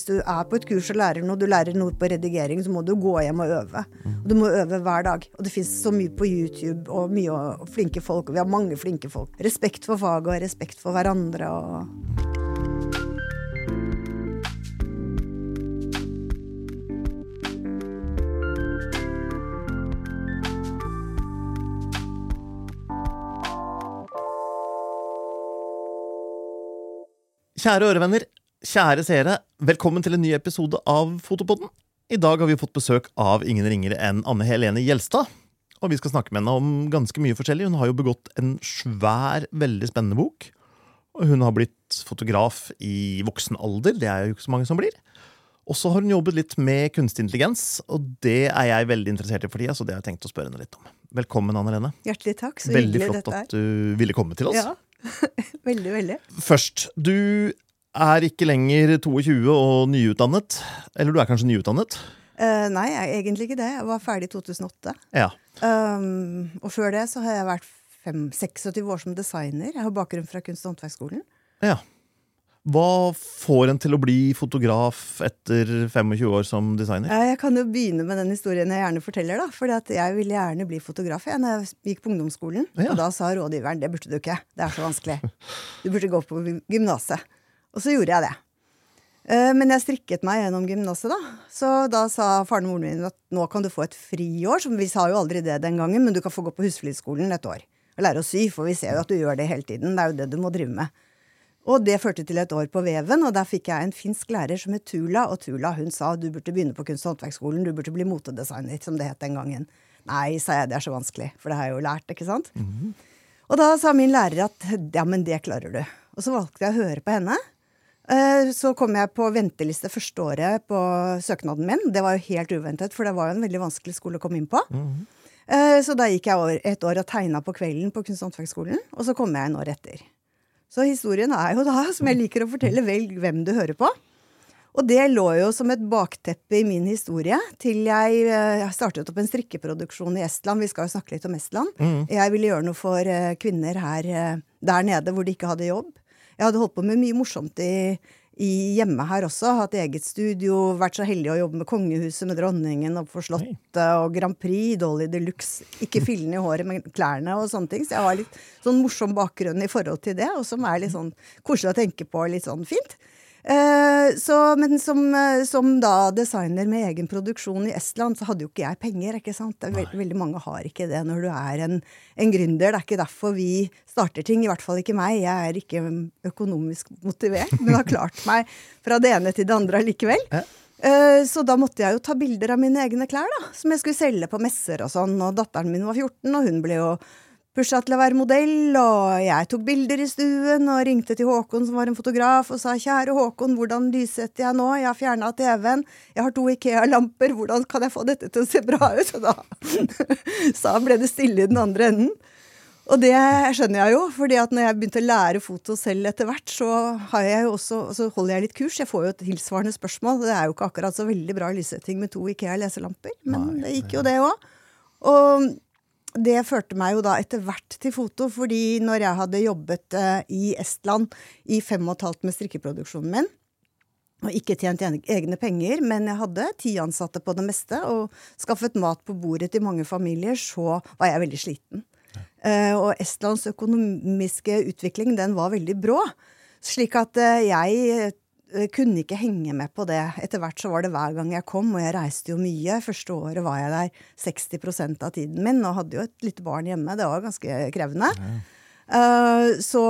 Hvis du er på et kurs og lærer noe, du lærer noe på redigering, så må du gå hjem og øve. Og du må øve hver dag. Og det fins så mye på YouTube og mye og flinke folk, og vi har mange flinke folk. Respekt for faget og respekt for hverandre og Kjære ørevenner, kjære seere, velkommen til en ny episode av Fotopodden. I dag har vi fått besøk av ingen ringere enn Anne Helene Gjelstad. Og vi skal snakke med henne om ganske mye forskjellig. Hun har jo begått en svær, veldig spennende bok. Og hun har blitt fotograf i voksen alder. Det er jo ikke så mange som blir. Og så har hun jobbet litt med kunstig intelligens, og det er jeg veldig interessert i for tida, så det har jeg tenkt å spørre henne litt om. Velkommen, Anne Helene. Hjertelig takk. Så Veldig hyggelig flott dette er. at du ville komme til oss. Ja. veldig, veldig. Først, du er ikke lenger 22 og nyutdannet. Eller du er kanskje nyutdannet? Uh, nei, jeg er egentlig ikke det. Jeg var ferdig i 2008. Ja. Um, og før det så har jeg vært fem, 26 år som designer. Jeg har bakgrunn fra kunst- og håndverksskolen. ja. Hva får en til å bli fotograf etter 25 år som designer? Jeg kan jo begynne med den historien jeg gjerne forteller. da, For Jeg ville gjerne bli fotograf jeg, når jeg gikk på ungdomsskolen. Ja. Og da sa rådgiveren det burde du ikke. Det er så vanskelig. Du burde gå på gymnaset. Og så gjorde jeg det. Eh, Men jeg strikket meg gjennom gymnaset, da. Så da sa faren og moren min at nå kan du få et friår. Som vi sa jo aldri det den gangen, men du kan få gå på Husflidsskolen et år. Og lære å sy, for vi ser jo at du gjør det hele tiden. Det er jo det du må drive med. Og det førte til et år på Veven, og der fikk jeg en finsk lærer som het Tula. Og Tula hun sa du burde begynne på kunst- og håndverksskolen, du burde bli motedesigner, som det het den gangen. Nei, sa jeg, det er så vanskelig, for det har jeg jo lært, ikke sant? Og da sa min lærer at ja, men det klarer du. Og så valgte jeg å høre på henne. Eh, Så kom jeg på venteliste første året på søknaden min. Det var jo helt uventet, for det var jo en veldig vanskelig skole å komme inn på. Eh, Så da gikk jeg et år og tegna på kvelden på kunst- og håndverksskolen, og så kom jeg en år etter. Så historien er jo da, som jeg liker å fortelle, velg hvem du hører på. Og det lå jo som et bakteppe i min historie til jeg eh, startet opp en strikkeproduksjon i Estland. Vi skal jo snakke litt om Estland. Jeg ville gjøre noe for kvinner her der nede hvor de ikke hadde jobb. Jeg hadde holdt på med mye morsomt i, i hjemme her også. Hatt eget studio, vært så heldig å jobbe med kongehuset, med dronningen og på Slottet og Grand Prix, Dolly de Luxe. Ikke fillene i håret, men klærne og sånne ting. Så jeg har litt sånn morsom bakgrunn i forhold til det, og som er litt sånn koselig å tenke på, litt sånn fint. Eh, så, men som, eh, som da designer med egen produksjon i Estland, så hadde jo ikke jeg penger. ikke sant? Veld, veldig mange har ikke det når du er en, en gründer. Det er ikke derfor vi starter ting. I hvert fall ikke meg. Jeg er ikke økonomisk motivert, men har klart meg fra det ene til det andre allikevel. Eh, Så da måtte jeg jo ta bilder av mine egne klær, da, som jeg skulle selge på messer og sånn. Og datteren min var 14, og hun ble jo pusha til å være modell, og jeg tok bilder i stuen og ringte til Håkon, som var en fotograf, og sa 'Kjære Håkon, hvordan lyssetter jeg nå? Jeg har fjerna TV-en. Jeg har to Ikea-lamper. Hvordan kan jeg få dette til å se bra ut?' Og da så ble det stille i den andre enden. Og det skjønner jeg jo, fordi at når jeg begynte å lære foto selv etter hvert, så, har jeg jo også, så holder jeg litt kurs. Jeg får jo et tilsvarende spørsmål. Det er jo ikke akkurat så veldig bra lyssetting med to Ikea leselamper, men det gikk jo det òg. Og det førte meg jo da etter hvert til foto, fordi når jeg hadde jobbet eh, i Estland i fem og et halvt med strikkeproduksjonen min, og ikke tjent egne penger, men jeg hadde ti ansatte på det meste og skaffet mat på bordet til mange familier, så var jeg veldig sliten. Eh, og Estlands økonomiske utvikling den var veldig brå. Slik at eh, jeg kunne ikke henge med på det. Etter hvert så var det hver gang jeg kom, og jeg reiste jo mye. Første året var jeg der 60% av tiden min, og hadde jo et lite barn hjemme. Det var ganske krevende. Eh, så,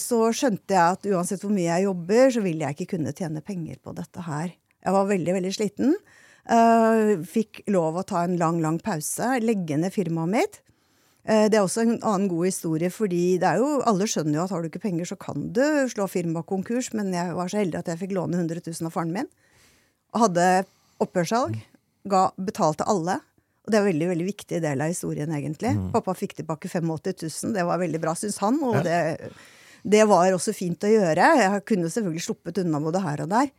så skjønte jeg at uansett hvor mye jeg jobber, så vil jeg ikke kunne tjene penger på dette her. Jeg var veldig, veldig sliten. Eh, fikk lov å ta en lang, lang pause, legge ned firmaet mitt. Eh, Det er også en annen god historie, fordi det er jo, alle skjønner jo at har du ikke penger, så kan du slå firmaet konkurs, men jeg var så heldig at jeg fikk låne 100 000 av faren min. Hadde opphørssalg. Betalte alle. Og det er en veldig veldig viktig del av historien, egentlig. Pappa fikk tilbake 85 000. Det var veldig bra, syns han. Og det, det var også fint å gjøre. Jeg kunne selvfølgelig sluppet unna både her og der.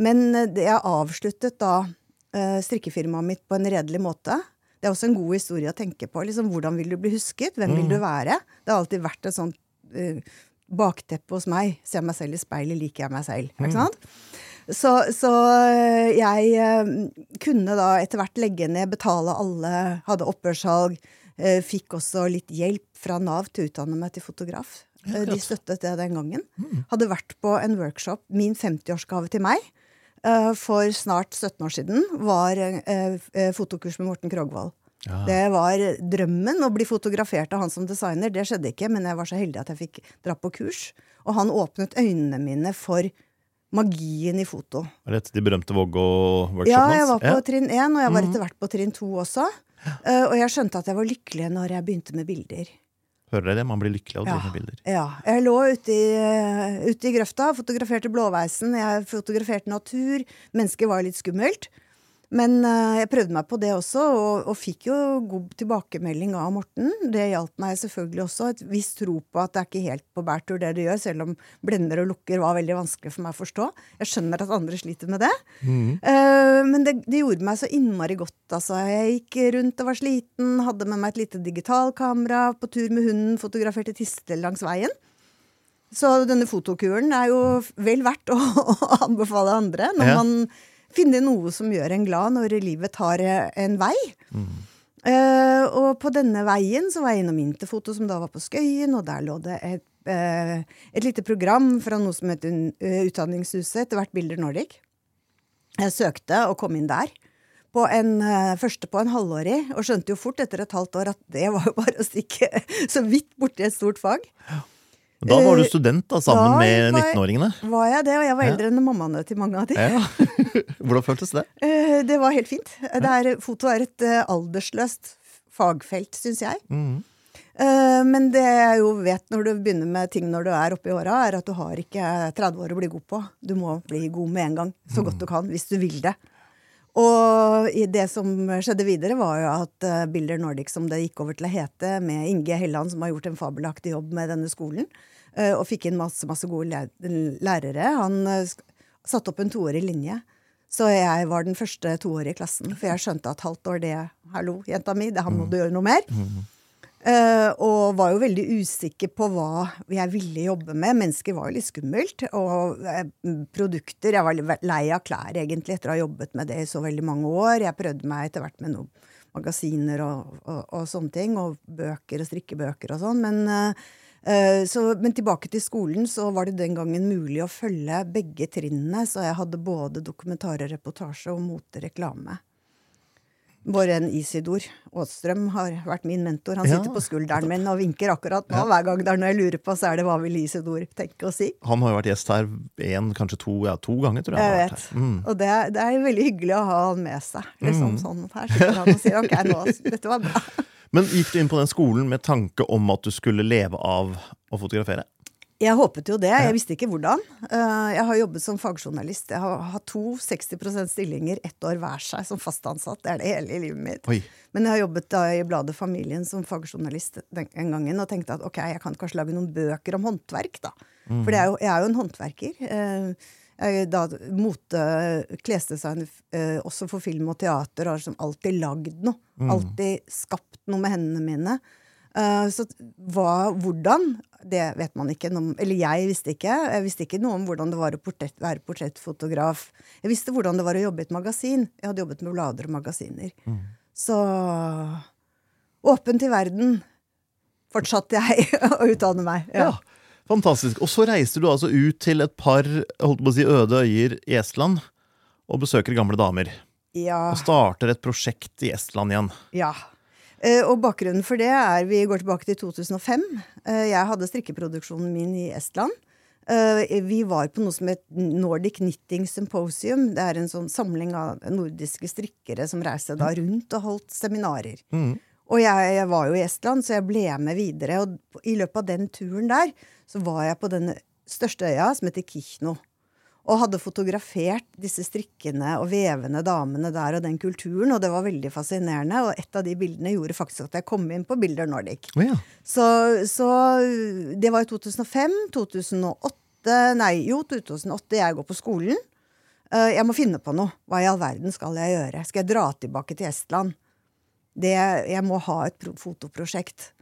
Men eh, det jeg avsluttet da eh, strikkefirmaet mitt på en redelig måte. Det er også en god historie å tenke på. Liksom, hvordan vil du bli husket? Hvem vil du være? Det har alltid vært et sånt uh, bakteppe hos meg. Ser meg selv i speilet, liker jeg meg selv. Ikke sant? Så, så eh, jeg eh, kunne da etter hvert legge ned, betale alle, hadde opphørssalg. Fikk også litt hjelp fra Nav til å utdanne meg til fotograf. De støttet det den gangen. Hadde vært på en workshop, min 50-årsgave til meg, for snart 17 år siden, var eh, eh, fotokurs med Morten Krogvold. Ja. Det var drømmen å bli fotografert av han som designer. Det skjedde ikke, men jeg var så heldig at jeg fikk dra på kurs. Og han åpnet øynene mine for magien i foto. Er dette de berømte Vågå-workshopene Ja, jeg var på Ja. trinn 1, og jeg var etter hvert på trinn 2 også. Eh, og jeg skjønte at jeg var lykkelig når jeg begynte med bilder. Hører dere det? Man blir lykkelig av å drive med bilder. Ja. Jeg lå ute i, ute i grøfta, fotograferte blåveisen, jeg fotograferte natur. Mennesket var litt skummelt. Men eh, jeg prøvde meg på det også, og, og fikk jo god tilbakemelding av Morten. Det hjalp meg selvfølgelig også. Et visst tro på at det er ikke helt på bærtur det du gjør, selv om blender og lukker var veldig vanskelig for meg å forstå. Jeg skjønner at andre sliter med det. Eh, men det, det gjorde meg så innmari godt. Altså. Jeg gikk rundt og var sliten, hadde med meg et lite digitalkamera, på tur med hunden, fotograferte tister langs veien. Så denne fotokuren er jo vel verdt å, å anbefale andre når Ja. man finner noe som gjør en glad når livet tar eh, en vei. Eh, og på denne veien så var jeg innom Interfoto, som da var på Skøyen, og der lå det et, uh, et lite program fra noe som het Utdanningshuset, etter hvert Bilder Nordic. Jeg søkte og kom inn der. På en, uh, første på en halvårig, og skjønte jo fort etter et halvt år at det var jo bare å stikke så vidt borti et stort fag. Da var du Eh, student da, sammen da med 19-åringene. Var jeg det, og jeg var eldre enn mammaene til mange av de. Ja. Hvordan føltes det? Eh, Det var helt fint. Det er, foto er et eh, aldersløst fagfelt, syns jeg. Eh, Men det jeg jo vet når du begynner med ting når du er oppe i åra, er at du har ikke 30 år å bli god på. Du må bli god med en gang, så godt du kan, hvis du vil det. Og det som skjedde videre, var jo at Bilder Nordic, som det gikk over til å hete, med Inge Helland, som har gjort en fabelaktig jobb med denne skolen, og fikk inn masse, masse gode lærere, han eh, satte opp en toårig linje. Så jeg var den første toårige i klassen, for jeg skjønte at halvt år, det Hallo, jenta mi, det her må du gjøre noe mer. Uh, og var jo veldig usikker på hva jeg ville jobbe med. Mennesker var jo litt skummelt. Og uh, produkter Jeg var lei av klær, egentlig, etter å ha jobbet med det i så veldig mange år. Jeg prøvde meg etter hvert med noen magasiner og, og, og sånne ting. Og bøker og strikkebøker og sånn. Men, eh, eh, så, men tilbake til skolen, så var det den gangen mulig å følge begge trinnene. Så jeg hadde både dokumentar og reportasje og motereklame. Bare en Isidor Aastrøm har vært min mentor. Han Ja. sitter på skulderen min og vinker akkurat nå. Hver gang det er noe jeg lurer på, så er det hva vil Isidor tenke å si. Han har jo vært gjest her én, kanskje to, ja, to ganger, tror jeg. Jeg vet. her. Mm. Og det, det er veldig hyggelig å ha han med seg. Liksom sånn Her sitter han og sier ok, nå, dette var bra. Men gikk du inn på den skolen med tanke om at du skulle leve av å fotografere? Jeg håpet jo det. Jeg visste ikke hvordan. Eh, Jeg har jobbet som fagjournalist. Jeg har hatt to 60% stillinger ett år hver seg som fast ansatt. Det er det hele i livet mitt. Oi. Men jeg har jobbet da i bladet Familien som fagjournalist den gangen og tenkte at ok, jeg kan kanskje lage noen bøker om håndverk, da. For er jo, jeg er jo en håndverker. Eh, da mote, klesdesigner eh, også for film og teater, har liksom alltid lagd noe. Alltid skapt noe med hendene mine. Eh, så hva, hvordan, det vet man ikke. Eller jeg visste ikke. Jeg visste ikke noe om hvordan det var å portrett, være portrettfotograf. Jeg visste hvordan det var å jobbe i et magasin. Jeg hadde jobbet med blader og magasiner. Så åpen til verden fortsatte jeg å utdanne meg. Ja. Ja. Fantastisk. Og så reiser du altså ut til et par holdt på å si, øde øyer i Estland og besøker gamle damer. Ja. Og starter et prosjekt i Estland igjen. ja. Eh, Og bakgrunnen for det er Vi går tilbake til 2005. Eh, Jeg hadde strikkeproduksjonen min i Estland. Eh, Vi var på noe som het Nordic Knitting Symposium. Det er en sånn samling av nordiske strikkere som reiste da rundt og holdt seminarer. Og jeg, jeg var jo i Estland, så jeg ble med videre. Og i løpet av den turen der så var jeg på den største øya, som heter Kichno. Og hadde fotografert disse strikkende og vevende damene der og den kulturen, og det var veldig fascinerende. Og et av de bildene gjorde faktisk at jeg kom inn på Bilder Nordic. Oh, ja. Så, så det var i 2005, 2008 Nei, jo, 2008. Jeg går på skolen. Eh, Jeg må finne på noe. Hva i all verden skal jeg gjøre? Skal jeg dra tilbake til Estland? Det, jeg må ha et fotoprosjekt.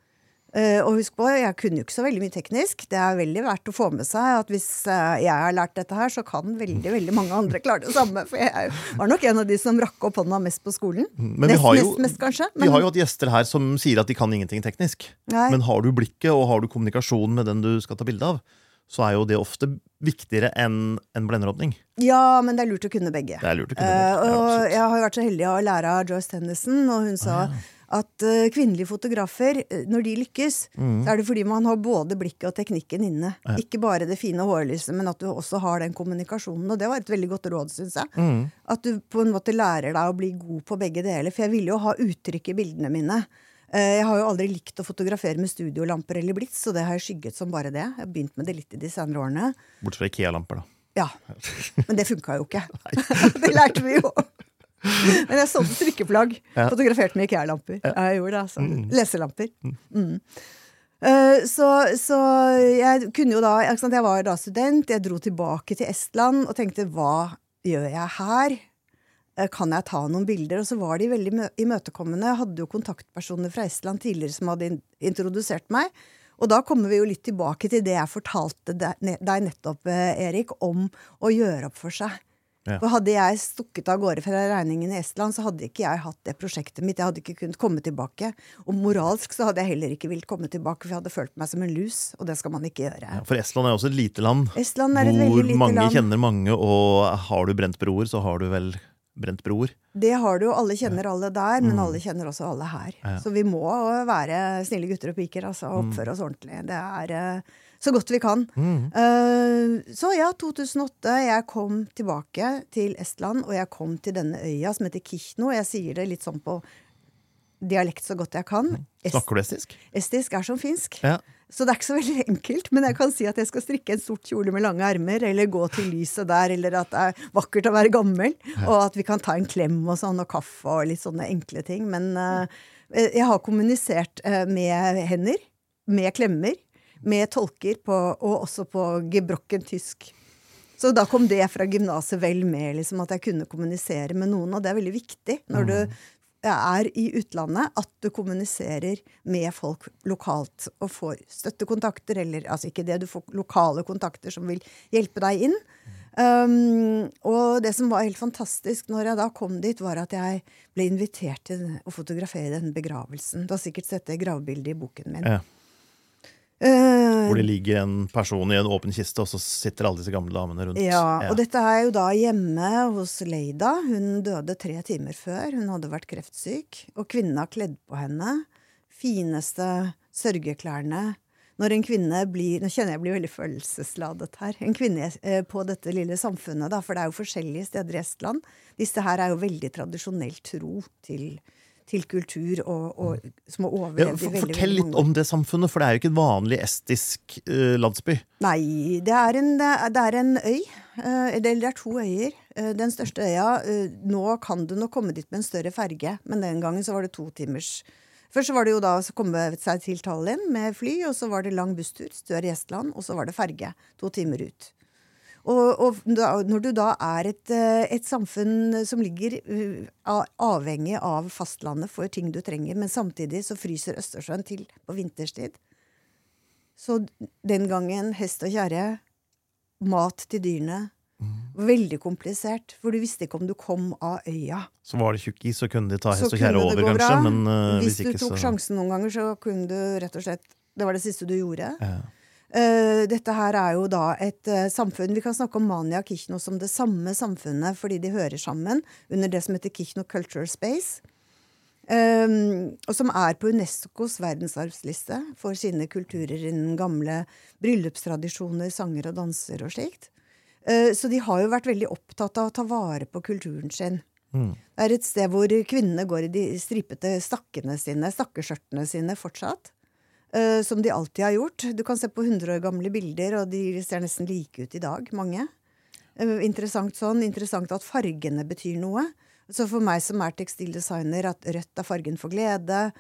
Uh, og husk på, jeg kunne jo ikke så veldig mye teknisk. Det er veldig verdt å få med seg at hvis uh, jeg har lært dette her, så kan veldig veldig mange andre klare det samme. For jeg var nok en av de som rakk opp hånda mest på skolen. Men vi nest, har jo- mest, mest, kanskje. Vi har jo hatt gjester her som sier at de kan ingenting teknisk. Nei. Men har du blikket og har du kommunikasjon med den du skal ta bilde av, så er jo det ofte viktigere enn en blenderåpning. Ja, men det er lurt å kunne begge. Det er lurt å kunne begge. Uh, og jeg har jo vært så heldig å lære av Joyce Tennison, og hun sa at uh, kvinnelige fotografer, eh, når de lykkes, Mm. så er det fordi man har både blikket og teknikken inne. Ikke bare det fine hårlyset, men at du også har den kommunikasjonen. Og det var et veldig godt råd, syns jeg. Mm. At du på en måte lærer deg å bli god på begge deler. For jeg ville jo ha uttrykk i bildene mine. Eh, Jeg har jo aldri likt å fotografere med studiolamper eller blits, så det har jeg skygget som bare det. Jeg har begynt med det litt i de senere årene. Bortsett fra Ikea-lamper, da. Ja. Men det funka jo ikke. det lærte vi jo. Men jeg solgte strikkeplagg. Ja. Fotograferte med IKEA-lamper. Jeg gjorde det, altså. Leselamper. Mm. Eh, så, så jeg kunne jo da Jeg var da student, jeg dro tilbake til Estland og tenkte hva gjør jeg her? Eh, Kan jeg ta noen bilder? Og så var de veldig mø- imøtekommende. Jeg hadde jo kontaktpersoner fra Estland tidligere som hadde introdusert meg. Og da kommer vi jo litt tilbake til det jeg fortalte deg nettopp, eh, Erik, om å gjøre opp for seg. Ja. For Hadde jeg stukket av gårde fra regningen i Estland, så hadde ikke jeg hatt det prosjektet mitt. Jeg hadde ikke kunnet komme tilbake. Og moralsk så hadde jeg heller ikke villet komme tilbake, for jeg hadde følt meg som en lus, og det skal man ikke gjøre. Ja, For Estland er også et lite land. Estland er et hvor veldig lite mange land. kjenner mange, og har du brent broer, så har du vel brent broer. Det har du jo. Alle kjenner alle der, men alle kjenner også alle her. Mm. Ja. Så vi må være snille gutter og piker altså, og Mm. oppføre oss ordentlig. Det er eh, så godt vi kan. Mm. Eh, så ja, 2008. Jeg kom tilbake til Estland, og jeg kom til denne øya som heter Kihno. Jeg sier det litt sånn på dialekt så godt jeg kan. Est Snakker du estisk? estisk er som finsk. Ja. Så det er ikke så veldig enkelt, men jeg kan si at jeg skal strikke en sort kjole med lange ermer, eller gå til lyset der, eller at det er vakkert å være gammel, og at vi kan ta en klem og sånn, og kaffe og litt sånne enkle ting. Men uh, jeg har kommunisert uh, med hender, med klemmer, med tolker på, og også på gebrokken tysk. Så da kom det fra gymnaset vel med, liksom, at jeg kunne kommunisere med noen, og det er veldig viktig når du er i utlandet, at du kommuniserer med folk lokalt og får støttekontakter, eller altså ikke det, du får lokale kontakter som vil hjelpe deg inn. Um, og det som var helt fantastisk når jeg da kom dit, var at jeg ble invitert til å fotografere den begravelsen. Du har sikkert sett det gravbildet i boken min. Ja. Eh, Hvor det ligger en person i en åpen kiste, og så sitter alle disse gamle damene rundt. Ja, og dette er jo da hjemme hos Leida. Hun døde tre timer før. Hun hadde vært kreftsyk. Og kvinnen har kledd på henne. Fineste sørgeklærne. Når en kvinne blir Nå kjenner jeg blir veldig følelsesladet her. En kvinne eh, på dette lille samfunnet, da, for det er jo forskjellige steder i Estland. Disse her er jo veldig tradisjonelt tro til, til kultur, og, og, som har Ja, overlevd for, i veldig, fortell litt om det samfunnet, for det er jo ikke en vanlig estisk eh, landsby. Nei, det er en, det er- en øy. eh, det er to øyer. Eh, Den største øya eh, Nå kan du nok komme dit med en større ferge, men den gangen så var det to timers Først så var det jo da å komme seg til Tallinn med fly, og så var det lang busstur sør i Estland, og så var det ferge. To timer ut. Og, og da, når du da er et, eh, et samfunn som ligger eh, avhengig av fastlandet for ting du trenger, men samtidig så fryser Østersjøen til på vinterstid, så den gangen hest og kjerre, mat til dyrene Veldig komplisert, for du visste ikke om du kom av øya. Så var det tjukk is, så kunne de ta Så hest og kjerre over, kanskje. Men uh, Hvis hvis, du ikke, tok så sjansen noen ganger, så kunne du rett og slett Det var det siste du gjorde. ja. Eh, dette her er jo da et eh, samfunn Vi kan snakke om Mania Kishno som det samme samfunnet fordi de hører sammen under det som heter Kishno Cultural Space. Um, og som er på Unescos verdensarvsliste for sine kulturer innen gamle bryllupstradisjoner, sanger og danser og slikt. Eh, så de har jo vært veldig opptatt av å ta vare på kulturen sin. Mm. Det er et sted hvor kvinnene går i de stripete stakkene sine, stakkeskjørtene sine fortsatt. Eh, som de alltid har gjort. Du kan se på 100 år gamle bilder, og de ser nesten like ut i dag, mange. Uh, interessant sånn. Interessant at fargene betyr noe. Så for meg som er tekstildesigner, at rødt er fargen for glede.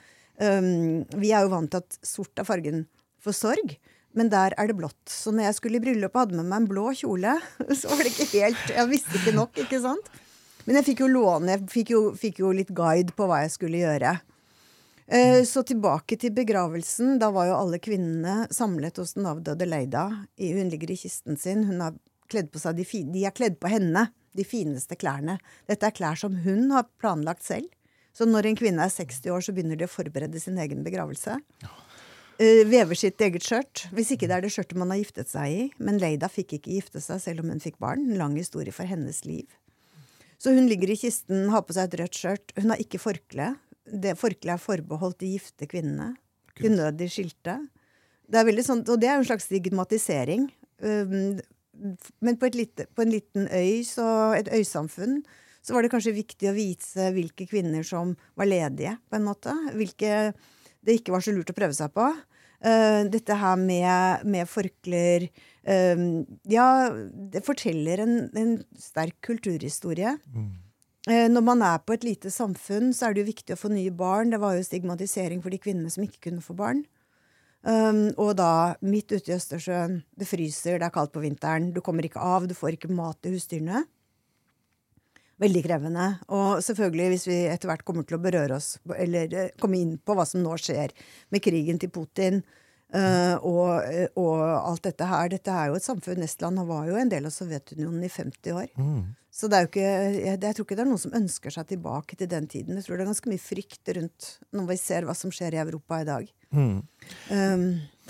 Um, vi er jo vant til at sort er fargen for sorg. Men der er det blått. Så når jeg skulle i bryllup og hadde med meg en blå kjole, så var det ikke helt Jeg visste ikke nok, ikke sant? Men jeg fikk jo låne, jeg fikk jo, fikk jo litt guide på hva jeg skulle gjøre. Eh, Så tilbake til begravelsen. Da var jo alle kvinnene samlet hos den avdøde Leida. Hun ligger i kisten sin. Hun har kledd på seg de, de har kledd på henne de fineste klærne. Dette er klær som hun har planlagt selv. Så når en kvinne er 60 år, så begynner de å forberede sin egen begravelse. Eh, vever sitt eget skjørt. Hvis ikke det er det skjørtet man har giftet seg i. Men Leida fikk ikke gifte seg selv om hun fikk barn. En lang historie for hennes liv. Så hun ligger i kisten, har på seg et rødt skjørt. Hun har ikke forkle. Det Forkleet er forbeholdt de gifte kvinnene. Unødig skilte. Det er sånn, og det er jo en slags stigmatisering. Um, men på, et lite, på en liten øy, så et øysamfunn, så var det kanskje viktig å vise hvilke kvinner som var ledige, på en måte. Hvilke det ikke var så lurt å prøve seg på. Eh, dette her med, med forklær eh, Ja, det forteller en, en sterk kulturhistorie. Eh, når man er på et lite samfunn, så er det jo viktig å få nye barn. Det var jo stigmatisering for de kvinnene som ikke kunne få barn. Um, og da, midt ute i Østersjøen, det fryser, det er kaldt på vinteren, du kommer ikke av, du får ikke mat til husdyrene. Veldig krevende. Og selvfølgelig, hvis vi etter hvert kommer til å berøre oss, eller eh, komme inn på hva som nå skjer med krigen til Putin uh, og, eh, og alt dette her Dette er jo et samfunn Estland var jo en del av Sovjetunionen i 50 år. Så det er jo ikke, jeg, jeg tror ikke det er noen som ønsker seg tilbake til den tiden. Jeg tror det er ganske mye frykt rundt når vi ser hva som skjer i Europa i dag. Um,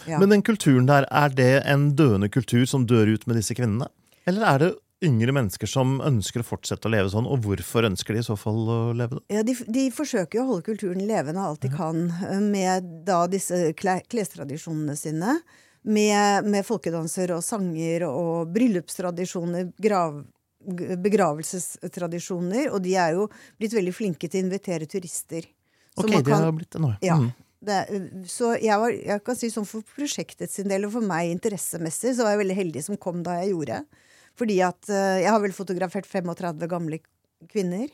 ja. Men den kulturen der, er det en døende kultur som dør ut med disse kvinnene? Eller er det yngre mennesker som ønsker å fortsette å leve sånn, og hvorfor ønsker de i så fall å leve det? Ja, de, de forsøker jo å holde kulturen levende alt de kan, eh, med da disse klestradisjonene sine. Med, med folkedanser og sanger og bryllupstradisjoner, grav, begravelsestradisjoner. Og de er jo blitt veldig flinke til å invitere turister. Så Ok, man det har blitt det nå. ja. Mm. Det, så jeg, var, jeg kan si sånn for prosjektet sin del og for meg interessemessig, så var jeg veldig heldig som kom da jeg gjorde. Fordi at eh, jeg har vel fotografert 35 gamle kvinner.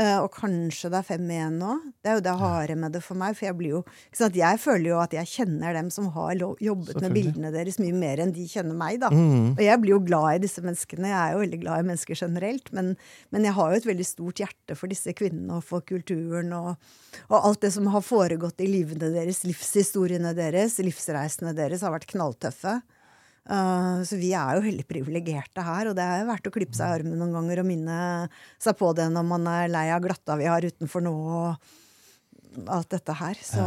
Eh, og kanskje det er fem igjen nå. Det er jo det harde med det for meg. For jeg blir jo sant? Jeg føler jo at jeg kjenner dem som har jobbet med bildene deres mye mer enn de kjenner meg, da. Mm. Og jeg blir jo glad i disse menneskene. Jeg er jo veldig glad i mennesker generelt. Men, men jeg har jo et veldig stort hjerte for disse kvinnene og for kulturen og, og alt det som har foregått i livene deres, livshistoriene deres, livsreisene deres har vært knalltøffe. Uh, så vi er jo veldig privilegerte her, og det er verdt å klippe seg i armen noen ganger og minne seg på det når man er lei av glatta vi har utenfor nå og alt dette her. Så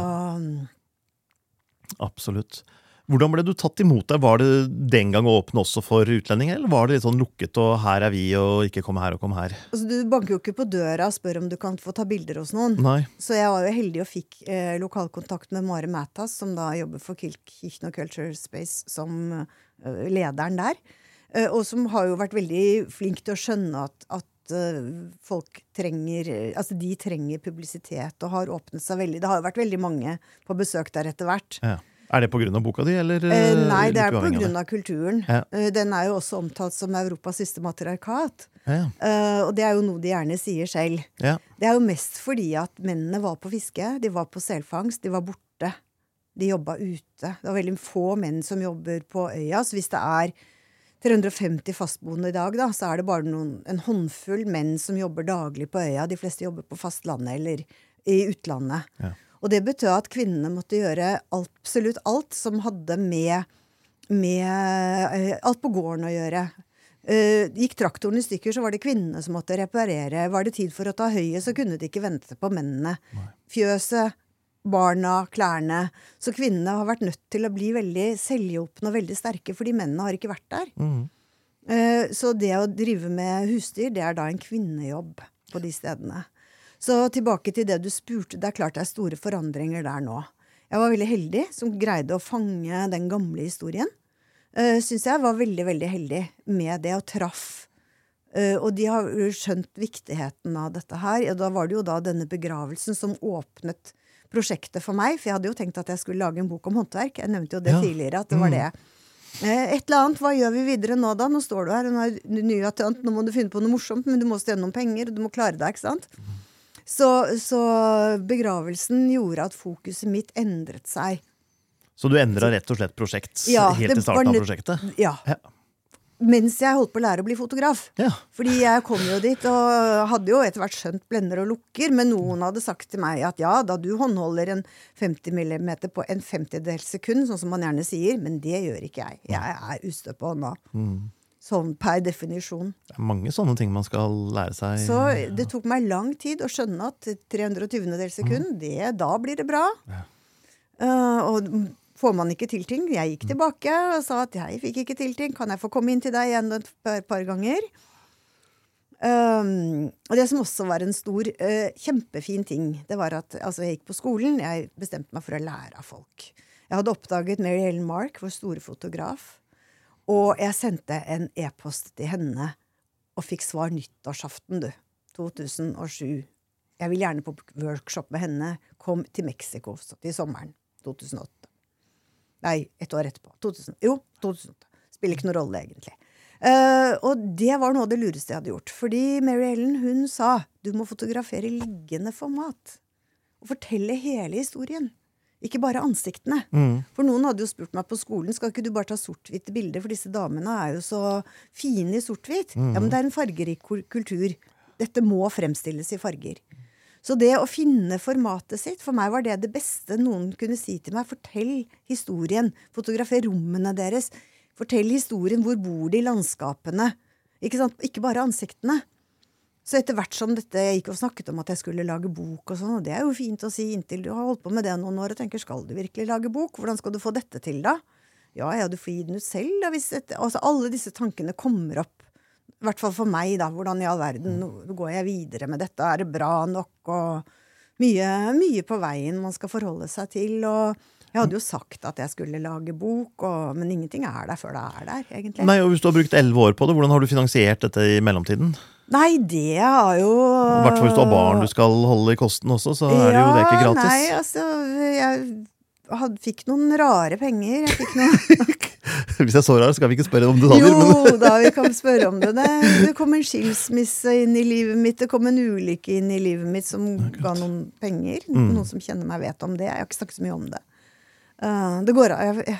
Absolutt. Hvordan ble du tatt imot der? Var det den gang åpne også for utlendinger, eller var det litt sånn lukket og her er vi og ikke kom her og kom her? altså, du banker jo ikke på døra og spør om du kan få ta bilder hos noen. Nei. Så jeg var jo heldig og fikk eh, lokalkontakt med Mare Matas, som da jobber for Kilk Kichno Culture Space som eh, lederen der. Eh, og som har jo vært veldig flink til å skjønne at, at eh, folk trenger eh, Altså de trenger publisitet og har åpnet seg veldig. Det har jo vært veldig mange på besøk der etter hvert. Ja. Er det av boka di, eller? Eh, nei, det er av kulturen. Ja. Eh, den er jo også omtalt som Europas siste matriarkat. Ja, Uh, og det er jo noe de gjerne sier selv. ja. Det er jo mest fordi at mennene var på fiske, de var på selfangst, de var borte. De jobba ute. Det var veldig få menn som jobber på øya. Så hvis det er 350 fastboende i dag, da, så er det bare noen, en håndfull menn som jobber daglig på øya. De fleste jobber på fastlandet eller i utlandet. Ja. Og det betød at kvinnene måtte gjøre absolutt alt som hadde med, med eh, Alt på gården å gjøre. Uh, gikk traktoren i stykker, så var det kvinnene som måtte reparere. Var det tid for å ta høyet, så kunne de ikke vente på mennene. Fjøset, barna, klærne. Så kvinnene har vært nødt til å bli veldig selvhjulpne og veldig sterke, fordi mennene har ikke vært der. Mhm. Eh, Så det å drive med husdyr, det er da en kvinnejobb på de stedene. Så tilbake til det du spurte. Det er klart det er store forandringer der nå. Jeg var veldig heldig som greide å fange den gamle historien. Uh, Syns jeg var veldig, veldig heldig med det, og traff. Uh, og de har skjønt viktigheten av dette her. Og da var det jo da denne begravelsen som åpnet prosjektet for meg. For jeg hadde jo tenkt at jeg skulle lage en bok om håndverk. Jeg nevnte jo det Ja. tidligere, at det var Mm. det. Eh, Et eller annet, hva gjør vi videre nå da? Nå står du her, nå er du ny attant, nå må du finne på noe morsomt, men du må stjele noen penger, og du må klare deg, ikke sant? Så, så begravelsen gjorde at fokuset mitt endret seg. Så du endra rett og slett prosjekt Ja, helt til starten av prosjektet? Ja. Ja. Mens jeg holdt på å lære å bli fotograf. Ja. Fordi jeg kom jo dit og hadde jo etter hvert skjønt blender og lukker, men noen hadde sagt til meg at ja, da du håndholder en 50 mm på en femtedels sekund, sånn som man gjerne sier, men det gjør ikke jeg. Jeg er ustø på hånda. Sånn per definisjon. Det er mange sånne ting man skal lære seg. Så det tok meg lang tid å skjønne at 320 dels sekund, det, da blir det bra. Eh, og får man ikke til ting Jeg gikk tilbake og sa at jeg fikk ikke til ting. Kan jeg få komme inn til deg igjen et par, par ganger? Um, og det som også var en stor, uh, kjempefin ting, det var at altså, jeg gikk på skolen. Jeg bestemte meg for å lære av folk. Jeg hadde oppdaget Mary Ellen Mark, vår store fotograf. Og jeg sendte en e-post til henne og fikk svar nyttårsaften, du. 2007. Jeg vil gjerne på workshop med henne. Kom til Mexico til sommeren 2008. Nei, et år etterpå. 2000. Jo, 2008. Spiller ikke noen rolle, egentlig. Uh, og det var noe av det lureste jeg hadde gjort. Fordi Mary Ellen hun sa du må fotografere liggende format. Og fortelle hele historien. Ikke bare ansiktene. For noen hadde jo spurt meg på skolen skal ikke du bare ta sort-hvitte bilder, for disse damene er jo så fine i sort-hvitt. Ja, men det er en fargerik kultur. Dette må fremstilles i farger. Så det å finne formatet sitt, for meg var det det beste noen kunne si til meg. Fortell historien. Fotografer rommene deres. Fortell historien. Hvor bor de landskapene? Ikke, sant? ikke bare ansiktene. Så etter hvert som dette jeg gikk og snakket om at jeg skulle lage bok, og sånn, og det er jo fint å si inntil du har holdt på med det noen år og tenker skal du virkelig lage bok? Hvordan skal du få dette til, da? Ja, ja, du får gi den ut selv, da. Hvis et, altså, alle disse tankene kommer opp. I hvert fall for meg, da. Hvordan i all verden går jeg videre med dette? Er det bra nok? Og mye, mye på veien man skal forholde seg til. Og jeg hadde jo sagt at jeg skulle lage bok, og, men ingenting er der før det er der, egentlig. Nei, og Hvis du har brukt elleve år på det, hvordan har du finansiert dette i mellomtiden? Nei, det har jo I hvert fall hvis du har barn du skal holde i kosten også, så er det jo det ikke gratis. Nei, altså, jeg had, fikk noen rare penger. Jeg fikk noen Hvis jeg er så rar, skal vi ikke spørre om detaljer. men... Jo da, vi kan spørre om det. det. Det kom en skilsmisse inn i livet mitt, det kom en ulykke inn i livet mitt som ga noen penger. Mm. Noen som kjenner meg, vet om det. Jeg har ikke snakket så mye om det. Uh, det går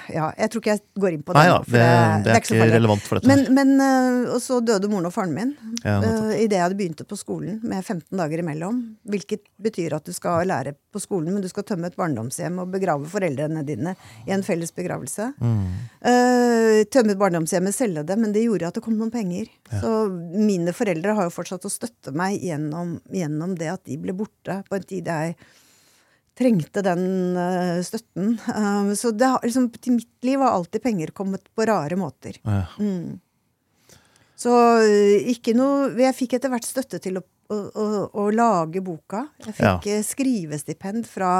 Ja, jeg tror ikke jeg går inn på det. Nei ja, det, det, det er så ikke farlig. relevant for dette. Men, men uh, Og så døde moren og faren min Ja, uh, idet jeg hadde begynt på skolen med 15 dager imellom. Hvilket betyr at du skal lære på skolen, men du skal tømme et barndomshjem og begrave foreldrene dine i en felles begravelse. Mm. Uh, tømme et barndomshjemmet, selge det, men det gjorde at det kom noen penger. Så mine foreldre har jo fortsatt å støtte meg gjennom, gjennom det at de ble borte på en tid jeg trengte den eh, støtten. Um, så det har, liksom, til mitt liv har alltid penger kommet på rare måter. Ja. Så eh, ikke noe Jeg fikk etter hvert støtte til å, å, å, å lage boka. Jeg fikk ja. skrivestipend fra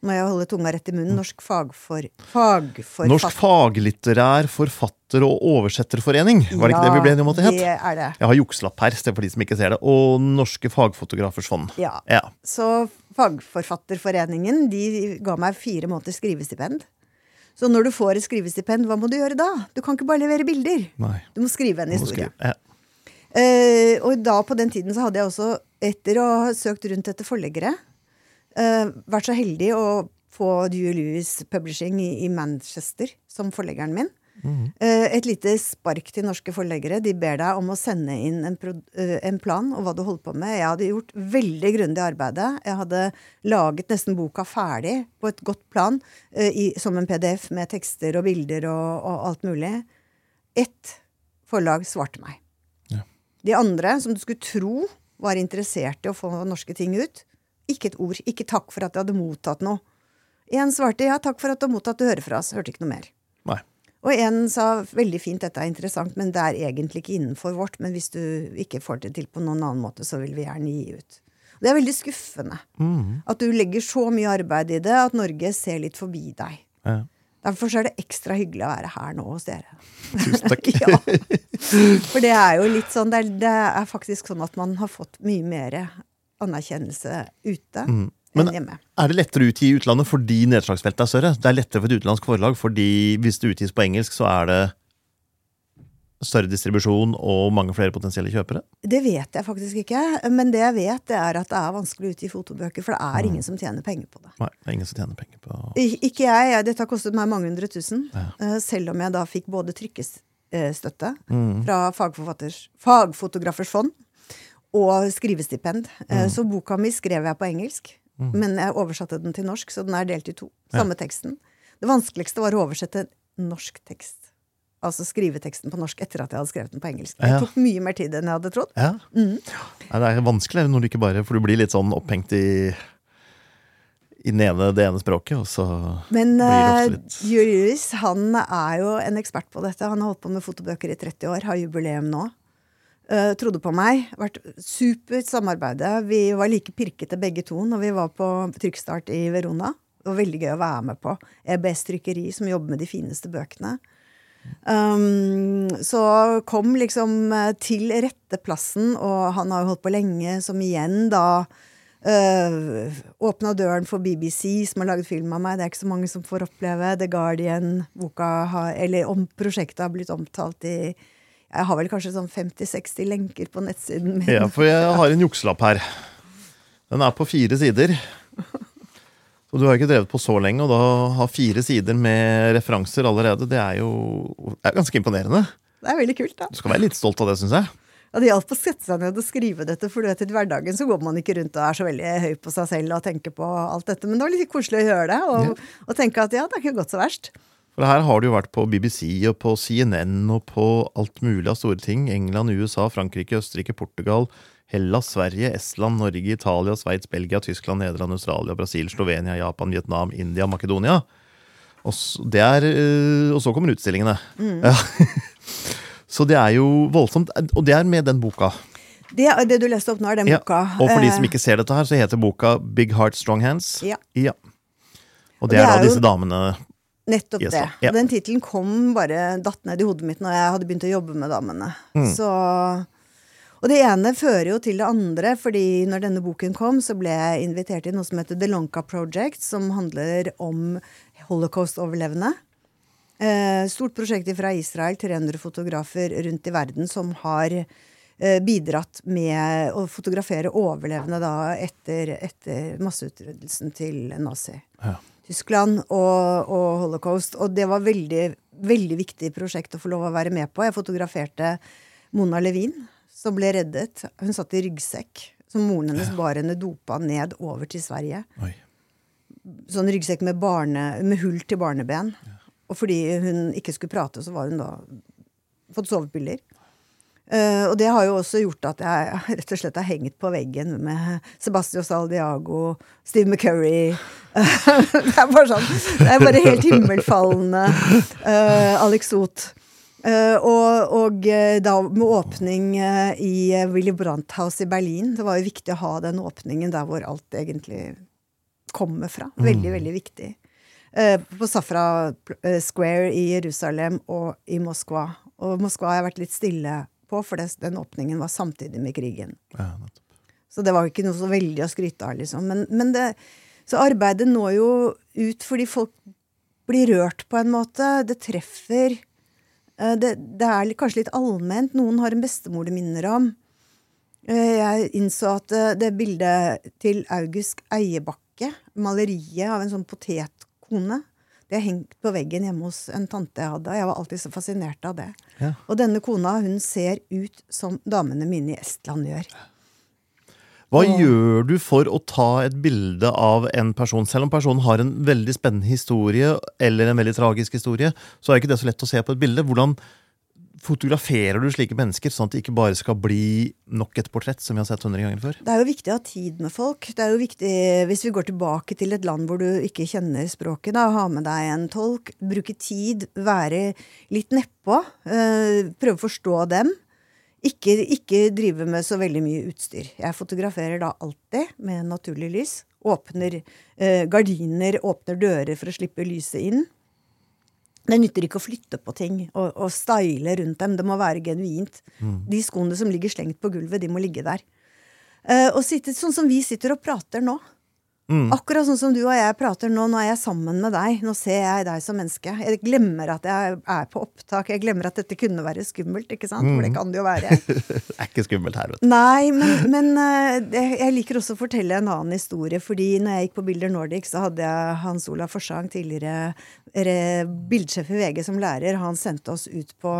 må jeg holde tunga rett i munnen. Norsk fagfor, fagforfatter... Norsk faglitterær forfatter- og oversetterforening, var det ikke det vi ble enige om at det het? det er det. Jeg har jukselapp her, er for de som ikke ser det. Og Norske Fagfotografers Fond. Ja. Ja. Så Fagforfatterforeningen de ga meg fire måneders skrivestipend. Så når du får et skrivestipend, hva må du gjøre da? Du kan ikke bare levere bilder. Nei. Du må skrive en historie. Ja. Uh, og da på den tiden så hadde jeg også, etter å ha søkt rundt etter forleggere, uh, vært så heldig å få Dewey Lewis Publishing i, i Manchester som forleggeren min. Eh, et lite spark til norske forleggere. De ber deg om å sende inn en, eh, en plan og hva du holder på med. Jeg hadde gjort veldig grundig arbeid. Jeg hadde laget nesten boka ferdig på et godt plan eh, i, som en PDF med tekster og bilder og, og alt mulig. Ett forlag svarte meg. De andre, som du skulle tro var interessert i å få norske ting ut, ikke et ord. Ikke takk for at de hadde mottatt noe. En svarte ja, takk for at du har mottatt, du hører fra oss. Hørte ikke noe mer. Nei. Og en sa veldig fint, dette er interessant, men det er egentlig ikke innenfor vårt. Men hvis du ikke får det til på noen annen måte, så vil vi gjerne gi ut. Det er veldig skuffende. At du legger så mye arbeid i det at Norge ser litt forbi deg. Ja. Derfor er det ekstra hyggelig å være her nå hos dere. Tusen takk. ja. For det er jo litt sånn det er, det er faktisk sånn at man har fått mye mer anerkjennelse ute Mm. Men- Er det lettere å utgi i utlandet fordi nedslagsfeltet er større? Det er lettere for et utenlandsk forlag fordi hvis det utgis på engelsk, så er det større distribusjon og mange flere potensielle kjøpere? Det vet jeg faktisk ikke. Men det jeg vet, det er at det er vanskelig å utgi fotobøker, for det er ingen som tjener penger på det. Nei, det er ingen som tjener penger på Ik Ikke jeg. dette har kostet meg mange hundre tusen. Ja. Selv om jeg da fikk både trykkestøtte mm. fra Fagfotografers fond og skrivestipend. Mm. Så boka mi skrev jeg på engelsk, men jeg oversatte den til norsk, så den er delt i to. Samme teksten. Det vanskeligste var å oversette norsk tekst. Altså skrive teksten på norsk etter at jeg hadde skrevet den på engelsk. Det Ja. tok mye mer tid enn jeg hadde trodd. Ja. Nei, det er vanskelig når du ikke bare For du blir litt sånn opphengt i i den ene, det ene språket, og så Men blir det ofte uh, Men Julius han er jo en ekspert på dette. Han har holdt på med fotobøker i 30 år, har jubileum nå. Eh, trodde på meg. Vært supert samarbeide. Vi var like pirkete begge to når vi var på trykkstart i Verona. Det var veldig gøy å være med på. EBS Trykkeri, som jobber med de fineste bøkene. Um, så kom liksom eh, til rette plassen, og han har jo holdt på lenge, som igjen da uh, åpna døren for BBC, som har laget film av meg. Det er ikke så mange som får oppleve. The Guardian, boka har, eller om prosjektet har blitt omtalt i Jeg har vel kanskje sånn 50-60 lenker på nettsiden min. Ja, for jeg har en jukselapp her. Den er på fire sider. Så du har ikke drevet på så lenge, og da har fire sider med referanser allerede, det er jo det er ganske imponerende. Det er veldig kult, da. Du skal være litt stolt av det, syns jeg. Ja, Det hjalp å sette seg ned og skrive dette, for du vet, i hverdagen så går man ikke rundt og er så veldig høy på seg selv og tenker på alt dette. Men det var litt koselig å gjøre det, og, og tenke at ja, det er ikke gått så verst. For her har du jo vært på BBC og på CNN og på alt mulig av store ting. England, USA, Frankrike, Østerrike, Portugal, Hellas, Sverige, Estland, Norge, Italia, Sveits, Belgia, Tyskland, Nederland, Australia, Brasil, Slovenia, Japan, Vietnam, India, Makedonia. Og så, det er, øh, og så kommer utstillingene. Ja. så det er jo voldsomt. Og det er med den boka. Det, det du leste opp nå, er den Ja. boka. Og for de Eh, som ikke ser dette her, så heter boka Big Heart, Strong Hands. Ja. Og det det er er da jo- disse damene Nettopp Yes, det. da. Ja. Og den tittelen kom bare datt ned i hodet mitt når jeg hadde begynt å jobbe med damene. Mm. Så Og det ene fører jo til det andre, fordi når denne boken kom, så ble jeg invitert til noe som heter The Lonka Project, som handler om holocaust-overlevende. Eh, stort prosjekt fra Israel, 300 fotografer rundt i verden som har eh, bidratt med å fotografere overlevende da etter, etter masseutryddelsen til nazi. Ja. Tyskland og, og holocaust. Og det var veldig, veldig viktig prosjekt å få lov å være med på. Jeg fotograferte Mona Levin, som ble reddet. Hun satt i ryggsekk, som moren hennes bar henne dopa ned over til Sverige. Oi. Sånn ryggsekk med, barne, med hull til barneben. Og fordi hun ikke skulle prate, så var hun da fått sovepiller. Eh, og det har jo også gjort at jeg rett og slett har hengt på veggen med Sebastian Saldiago, Steve McCurry Det er bare sånn Det er bare helt himmelfallende. Uh, Alex Oth. Eh, og, og da med åpning i Willy Brandt House i Berlin. Det var jo viktig å ha den åpningen der hvor alt egentlig kommer fra. Veldig, veldig viktig. På Safra Square i Jerusalem og i Moskva. Og Moskva har jeg vært litt stille på, for den åpningen var samtidig med krigen. Ja. Så det var jo ikke noe så veldig å skryte av, liksom. Men, men det, så arbeidet når jo ut fordi folk blir rørt på en måte. Det treffer. Eh, Det, det er kanskje litt allment. Noen har en bestemor det minner om. Eh, Jeg innså at eh, det bildet til August Eiebakke, maleriet av en sånn potetkone, det er hengt på veggen hjemme hos en tante jeg hadde. og Jeg var alltid så fascinert av det. Ja. Og denne kona hun ser ut som damene mine i Estland gjør. Hva Og- gjør du for å ta et bilde av en person? Selv om personen har en veldig spennende historie eller en veldig tragisk historie, så er ikke det så lett å se på et bilde. Hvordan fotograferer du slike mennesker, sånn at det ikke bare skal bli nok et portrett, som vi har sett hundre ganger før? Det er jo viktig å ha tid med folk. Det er jo viktig, Hvis vi går tilbake til et land hvor du ikke kjenner språket, da, ha med deg en tolk. Bruke tid, være litt nedpå. Øh, prøve å forstå dem. Ikke, ikke drive med så veldig mye utstyr. Jeg fotograferer da alltid med naturlig lys. Åpner øh, gardiner, åpner dører for å slippe lyset inn. Det nytter ikke å flytte på ting og, og style rundt dem. Det må være genuint. De skoene som ligger slengt på gulvet, de må ligge der. Uh, og sitte sånn som vi sitter og prater nå. Akkurat sånn som du og jeg prater nå. Nå er jeg sammen med deg. Nå ser jeg deg som menneske. Jeg glemmer at jeg er på opptak. Jeg glemmer at dette kunne være skummelt, ikke sant? For det kan det jo være. Det er ikke skummelt her, vet du. Nei, men, men eh, jeg liker også å fortelle en annen historie. Fordi når jeg gikk på Bilder Nordic, så hadde jeg Hans Olav Forsang, tidligere bildesjef i VG, som lærer. Han sendte oss ut på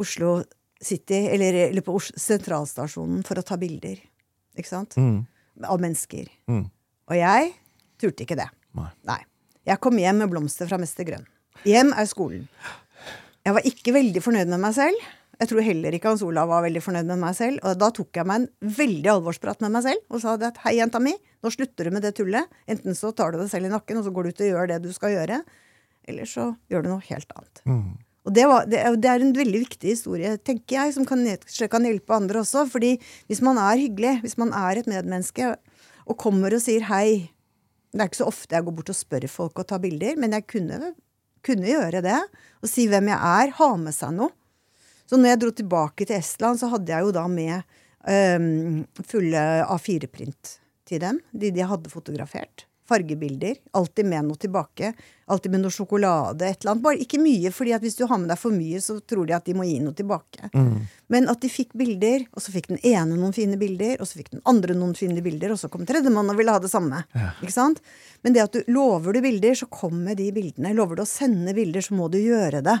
Oslo City, eller, eller på Os sentralstasjonen, for å ta bilder. Ikke sant? Av mennesker. Mm. Og jeg turte ikke det. Nei. Jeg kom hjem med blomster fra Mester Grønn. Hjem er skolen. Jeg var ikke veldig fornøyd med meg selv. Jeg tror heller ikke Hans Olav var veldig fornøyd med meg selv. Og da tok jeg meg en veldig alvorsprat med meg selv og sa at hei, jenta mi, nå slutter du med det tullet. Enten så tar du deg selv i nakken, og så går du ut og gjør det du skal gjøre. Eller så gjør du noe helt annet. Og det, var, det, det er en veldig viktig historie, tenker jeg, som kan, kan hjelpe andre også. fordi hvis man er hyggelig, hvis man er et medmenneske og kommer og sier hei Det er ikke så ofte jeg går bort og spør folk og tar bilder, men jeg kunne, kunne gjøre det. Og si hvem jeg er. Ha med seg noe. Så når jeg dro tilbake til Estland, så hadde jeg jo da med øhm, fulle A4-print til dem. De de hadde fotografert. Fargebilder. Alltid med noe tilbake. Alltid med noe sjokolade. et eller annet. Bare ikke mye, fordi at hvis du har med deg for mye, så tror de at de må gi noe tilbake. Men at de fikk bilder, og så fikk den ene noen fine bilder, og så fikk den andre noen fine bilder, og så kom tredjemann og ville ha det samme. Ikke sant? Men det at du lover du bilder, så kommer de bildene. Lover du å sende bilder, så må du gjøre det.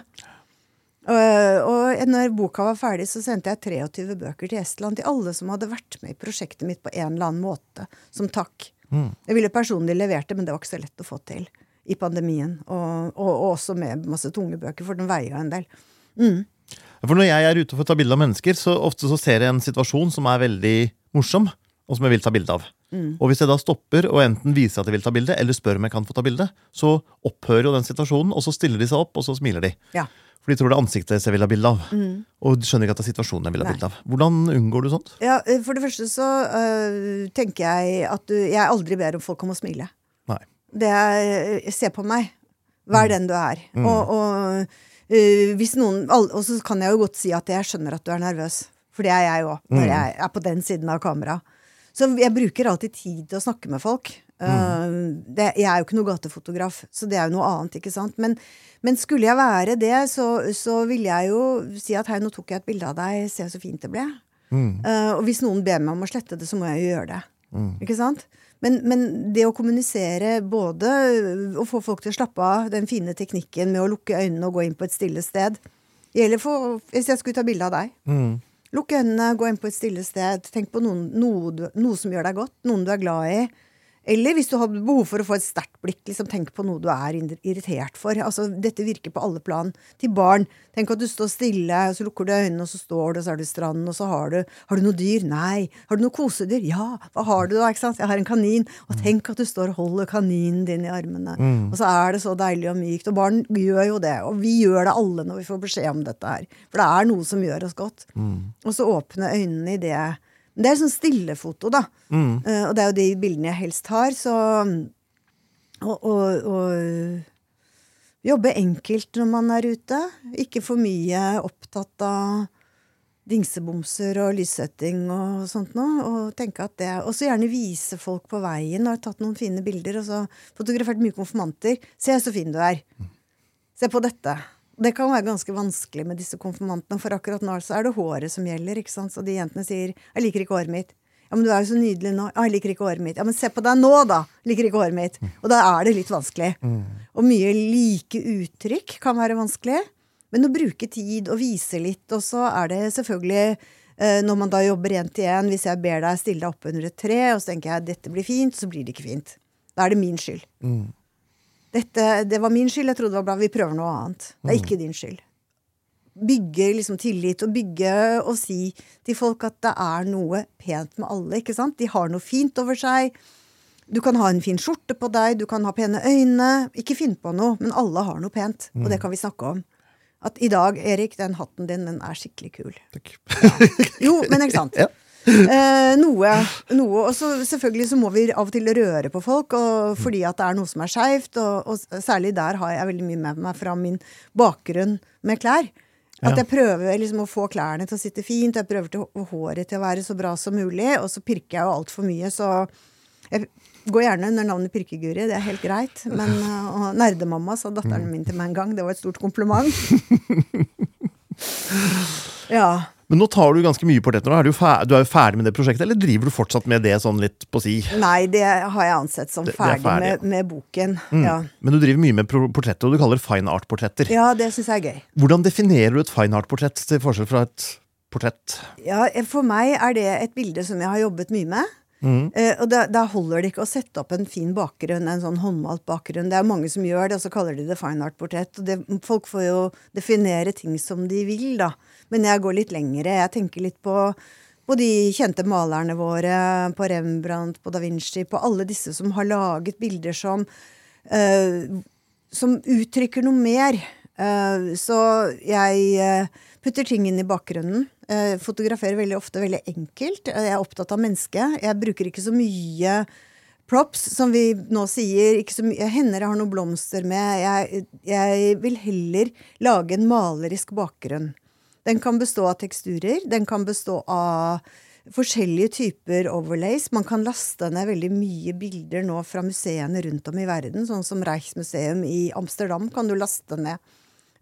Uh, og når boka var ferdig, så sendte jeg 23 bøker til Estland til alle som hadde vært med i prosjektet mitt på en eller annen måte, som takk. Jeg ville personlig levert det, men det var ikke så lett å få til i pandemien. Og, og, og også med masse tunge bøker, for den veier en del. For når jeg er ute for å ta bilde av mennesker, så ofte så ser jeg en situasjon som er veldig morsom, og som jeg vil ta bilde av. Og hvis jeg da stopper og enten viser at jeg vil ta bilde, eller spør om jeg kan få ta bilde, så opphører jo den situasjonen, og så stiller de seg opp, og så smiler de. Ja. For de tror det er ansiktet deres jeg vil ha bilde av. Og de skjønner ikke at det er situasjonen jeg vil ha bilde av. Hvordan unngår du sånt? Ja, eh, For det første så øh, tenker jeg at du Jeg aldri ber om folk om å smile. Nei. Det er Se på meg. Vær den du er. Og, og øh, hvis noen Og så kan jeg jo godt si at jeg skjønner at du er nervøs. For det er jeg òg, når jeg er på den siden av kameraet. Så jeg bruker alltid tid til å snakke med folk. Uh, det, jeg er jo ikke noe gatefotograf, så det er jo noe annet. ikke sant? Men, men skulle jeg være det, så, så ville jeg jo si at hei, nå tok jeg et bilde av deg, se så fint det ble. Uh, og hvis noen ber meg om å slette det, så må jeg jo gjøre det. Ikke sant? Men, men det å kommunisere både å få folk til å slappe av, den fine teknikken med å lukke øynene og gå inn på et stille sted gjelder for Hvis jeg skulle ta bilde av deg. Lukk øynene, gå inn på et stille sted. Tenk på noen, noe, noe som gjør deg godt, noen du er glad i. Eller hvis du har behov for å få et sterkt blikk, liksom tenk på noe du er irritert for. Altså, dette virker på alle plan. Til barn. Tenk at du står stille, og så lukker du øynene, og så står du, og så er du i stranden, og så har du Har du noe dyr? Nei. Har du noe kosedyr? Ja. Hva har du da? ikke sant? Jeg har en kanin. Og tenk at du står og holder kaninen din i armene. Og så er det så deilig og mykt. Og barn gjør jo det. Og vi gjør det alle når vi får beskjed om dette her. For det er noe som gjør oss godt. Og så åpne øynene i det. Men det er sånn stillefoto, da. Eh, og det er jo de bildene jeg helst har, så Og, og, og jobbe enkelt når man er ute. Ikke for mye opptatt av dingsebomser og lyssetting og sånt noe. Og tenke at det Og så gjerne vise folk på veien. Og har tatt noen fine bilder og så fotografert mye konfirmanter. Se så fin du er. Se på dette. Det kan være ganske vanskelig med disse konfirmantene, for akkurat nå så er det håret som gjelder. ikke sant? Så de jentene sier 'Jeg liker ikke håret mitt'. Ja, men du er jo så nydelig nå. Ja, jeg liker ikke håret mitt. Ja, men se på deg nå, da! Liker ikke håret mitt. Og da er det litt vanskelig. Og mye like uttrykk kan være vanskelig. Men å bruke tid og vise litt, og så er det selvfølgelig eh, når man da jobber én til én, hvis jeg ber deg stille deg opp under et tre, og så tenker jeg dette blir fint, så blir det ikke fint. Da er det min skyld. Dette, det var min skyld, jeg trodde det var bra. Vi prøver noe annet. Det er ikke din skyld. Bygge liksom tillit, og bygge og si til folk at det er noe pent med alle. ikke sant? De har noe fint over seg. Du kan ha en fin skjorte på deg, du kan ha pene øyne. Ikke finn på noe, men alle har noe pent. Og det kan vi snakke om. At i dag, Erik, den hatten din, den er skikkelig kul. Takk. Jo, men ikke sant? Ja. Eh, noe, noe. Og så selvfølgelig så må vi av og til røre på folk, og, fordi at det er noe som er skeivt. Og, og særlig der har jeg veldig mye med meg fra min bakgrunn med klær. At jeg prøver liksom å få klærne til å sitte fint, jeg prøver til, håret til å være så bra som mulig, og så pirker jeg jo altfor mye, så Jeg går gjerne under navnet Pirkeguri, det er helt greit. Men uh, og Nerdemamma sa datteren min til meg en gang. Det var et stort kompliment. ja. Men nå tar du ganske mye portretter. Nå er du, ferdig, du er jo ferdig med det prosjektet, eller driver du fortsatt med det sånn litt på si? Nei, det har jeg ansett som Det- er ferdig, ferdig, Med, med boken. Mm. Ja. Men du driver mye med portretter, og du kaller det fine art-portretter. ja, det syns jeg er gøy. Hvordan definerer du et fine art-portrett til forskjell fra et portrett? Ja, For meg er det et bilde som jeg har jobbet mye med. Mm. Eh, og da, da holder det ikke å sette opp en fin bakgrunn, en sånn håndmalt bakgrunn. Det er mange som gjør det, og så kaller de det fine art-portrett. Og det, folk får jo definere ting som de vil, da. Men jeg går litt lengre. Jeg tenker litt på, på de kjente malerne våre, på Rembrandt, på da Vinci, på alle disse som har laget bilder som uh, Som uttrykker noe mer. Uh, så jeg eh, putter ting inn i bakgrunnen. Fotograferer veldig ofte veldig enkelt. Jeg er opptatt av mennesket. Jeg bruker ikke så mye props, som vi nå sier. Ikke så mye, hender jeg har noen blomster med. Jeg, jeg vil heller lage en malerisk bakgrunn. Den kan bestå av teksturer. Den kan bestå av forskjellige typer overlays. Man kan laste ned veldig mye bilder nå fra museene rundt om i verden. Sånn som Reichsmuseum i Amsterdam kan du laste ned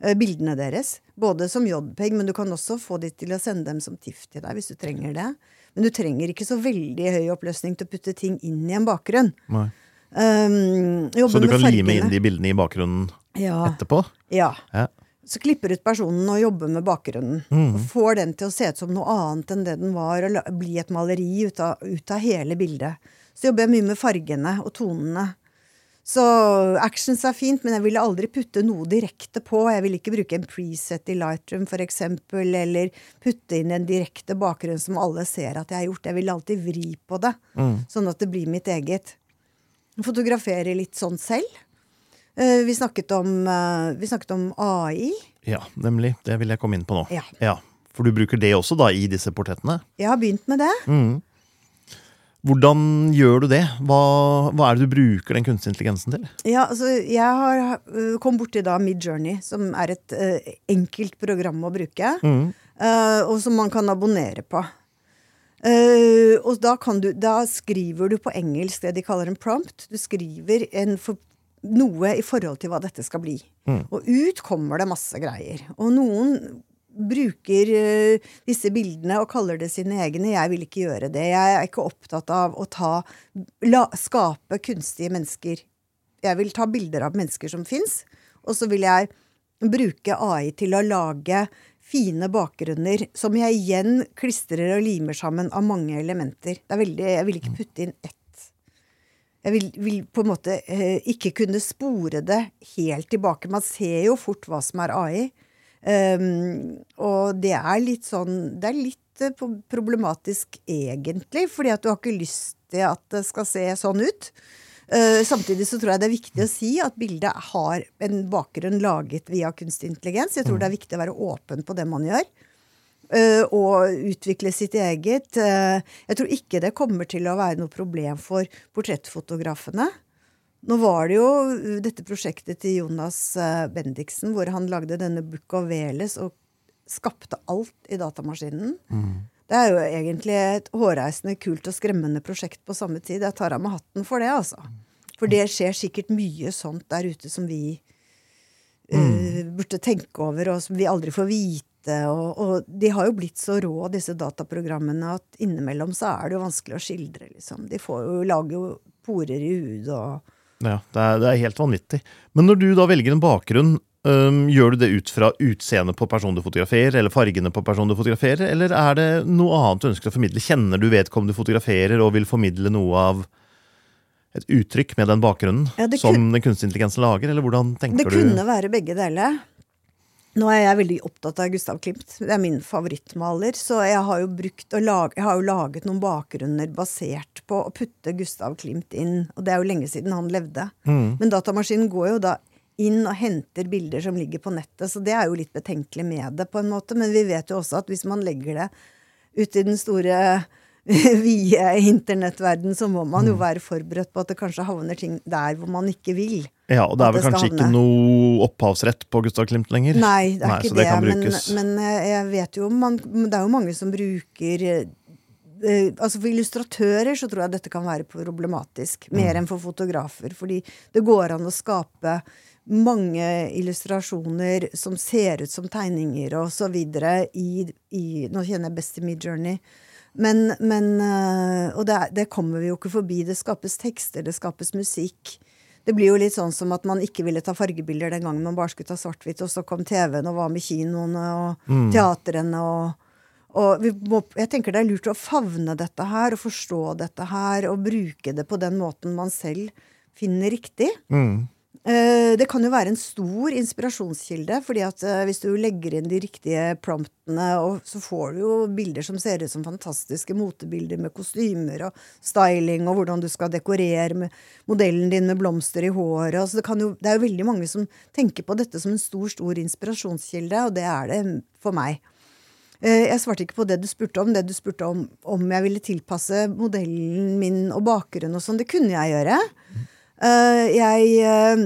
eh, bildene deres. Både som JPEG, men du kan også få de til å sende dem som TIFF til deg hvis du trenger det. Men du trenger ikke så veldig høy oppløsning til å putte ting inn i en bakgrunn. Nei. Um, Så du kan lime inn de bildene i bakgrunnen Ja. etterpå? ja. Ja. Så klipper ut personen og jobber med bakgrunnen. Mm. Og får den til å se ut som noe annet enn det den var, og bli et maleri ut av, ut av hele bildet. Så jobber jeg mye med fargene og tonene. Så actions er fint, men jeg ville aldri putte noe direkte på. Jeg ville ikke bruke en preset i Lightroom for eksempel, eller putte inn en direkte bakgrunn som alle ser at jeg har gjort. Jeg ville alltid vri på det, Mm. sånn at det blir mitt eget. Fotografere litt sånn selv. Eh, Vi snakket om, eh, vi snakket om AI. Ja, nemlig. Det vil jeg komme inn på nå. Ja. For du bruker det også da i disse portrettene? Jeg har begynt med det. Mm. Hvordan gjør du det? Hva, hva er det du bruker den kunstige intelligensen til? Ja, altså, jeg har øh, kom borti da Midjourney, som er et uh, enkelt program å bruke. Mm. Uh, og som man kan abonnere på. Uh, og da, kan du, da skriver du på engelsk det de kaller en prompt. Du skriver en for, noe i forhold til hva dette skal bli. Mm. Og ut kommer det masse greier. Og noen bruker uh, disse bildene og kaller det sine egne. Jeg vil ikke gjøre det. Jeg er ikke opptatt av å ta, la, skape kunstige mennesker. Jeg vil ta bilder av mennesker som fins, og så vil jeg bruke AI til å lage fine bakgrunner som jeg igjen klistrer og limer sammen av mange elementer. Det er veldig, jeg vil ikke putte inn ett. Jeg vil, vil på en måte eh, ikke kunne spore det helt tilbake. Man ser jo fort hva som er AI. Um, og det er litt sånn Det er litt eh, problematisk egentlig, fordi at du har ikke lyst til at det skal se sånn ut. Uh, samtidig så tror jeg det er viktig å si at bildet har en bakgrunn laget via kunstig intelligens. Jeg tror det er viktig å være åpen på det man gjør. Eh, og utvikle sitt eget. Eh, jeg tror ikke det kommer til å være noe problem for portrettfotografene. Nå var det jo dette prosjektet til Jonas eh, Bendiksen, hvor han lagde denne Book of Veles og skapte alt i datamaskinen. Det er jo egentlig et hårreisende, kult og skremmende prosjekt på samme tid. Jeg tar av meg hatten for det, altså. For det skjer sikkert mye sånt der ute som vi eh, burde tenke over, og som vi aldri får vite. Og, og de har jo blitt så rå, disse dataprogrammene, at innimellom så er det jo vanskelig å skildre, liksom. De får jo, lager jo porer i hudet og Ja, det er, det er helt vanvittig. Men når du da velger en bakgrunn, um, gjør du det ut fra utseendet på personen du fotograferer, eller fargene på personen du fotograferer, eller er det noe annet du ønsker å formidle? Kjenner du vedkommende du fotograferer, og vil formidle noe av et uttrykk med den bakgrunnen Ja, som kun- den kunstig intelligensen lager, eller hvordan tenker Det tenker kunne være begge deler. Nå er jeg veldig opptatt av Gustav Klimt. Det er min favorittmaler. Så jeg har jo brukt og lag, jeg har jo laget noen bakgrunner basert på å putte Gustav Klimt inn. Og det er jo lenge siden han levde. Mm. Men datamaskinen går jo da inn og henter bilder som ligger på nettet, så det er jo litt betenkelig med det, på en måte. Men vi vet jo også at hvis man legger det ut i den store vide internettverden, så må man jo Mm. være forberedt på at det kanskje havner ting der hvor man ikke vil. Ja, og det er vel kanskje ikke noe opphavsrett på Gustav Klimt lenger? Nei, det er Nei, ikke det. det men, men eh, jeg vet jo man, Det er jo mange som bruker eh, eh, altså For illustratører så tror jeg dette kan være problematisk. Mer enn for fotografer. Fordi det går an å skape mange illustrasjoner som ser ut som tegninger og så videre i, i Nå kjenner jeg best til Midjourney. Men, men eh, Og det, det kommer vi jo ikke forbi. Det skapes tekster, det skapes musikk. Det blir jo litt sånn som at man ikke ville ta fargebilder den gangen man bare skulle ta svart-hvitt, og så kom TV-en og var med kinoene og teatrene og og må, jeg tenker det er lurt å favne dette her og forstå dette her og bruke det på den måten man selv finner riktig. Mm. Eh, det kan jo være en stor inspirasjonskilde, fordi at eh, hvis du legger inn de riktige promptene, så får du jo bilder som ser ut som fantastiske motebilder med kostymer og styling, og hvordan du skal dekorere modellen din med blomster i håret. Altså det, jo, det er jo veldig mange som tenker på dette som en stor, stor inspirasjonskilde, og det er det for meg. Eh, Jeg svarte ikke på det du spurte om. Det du spurte om om jeg ville tilpasse modellen min og bakgrunnen og sånn, det kunne jeg gjøre. Eh, Jeg eh,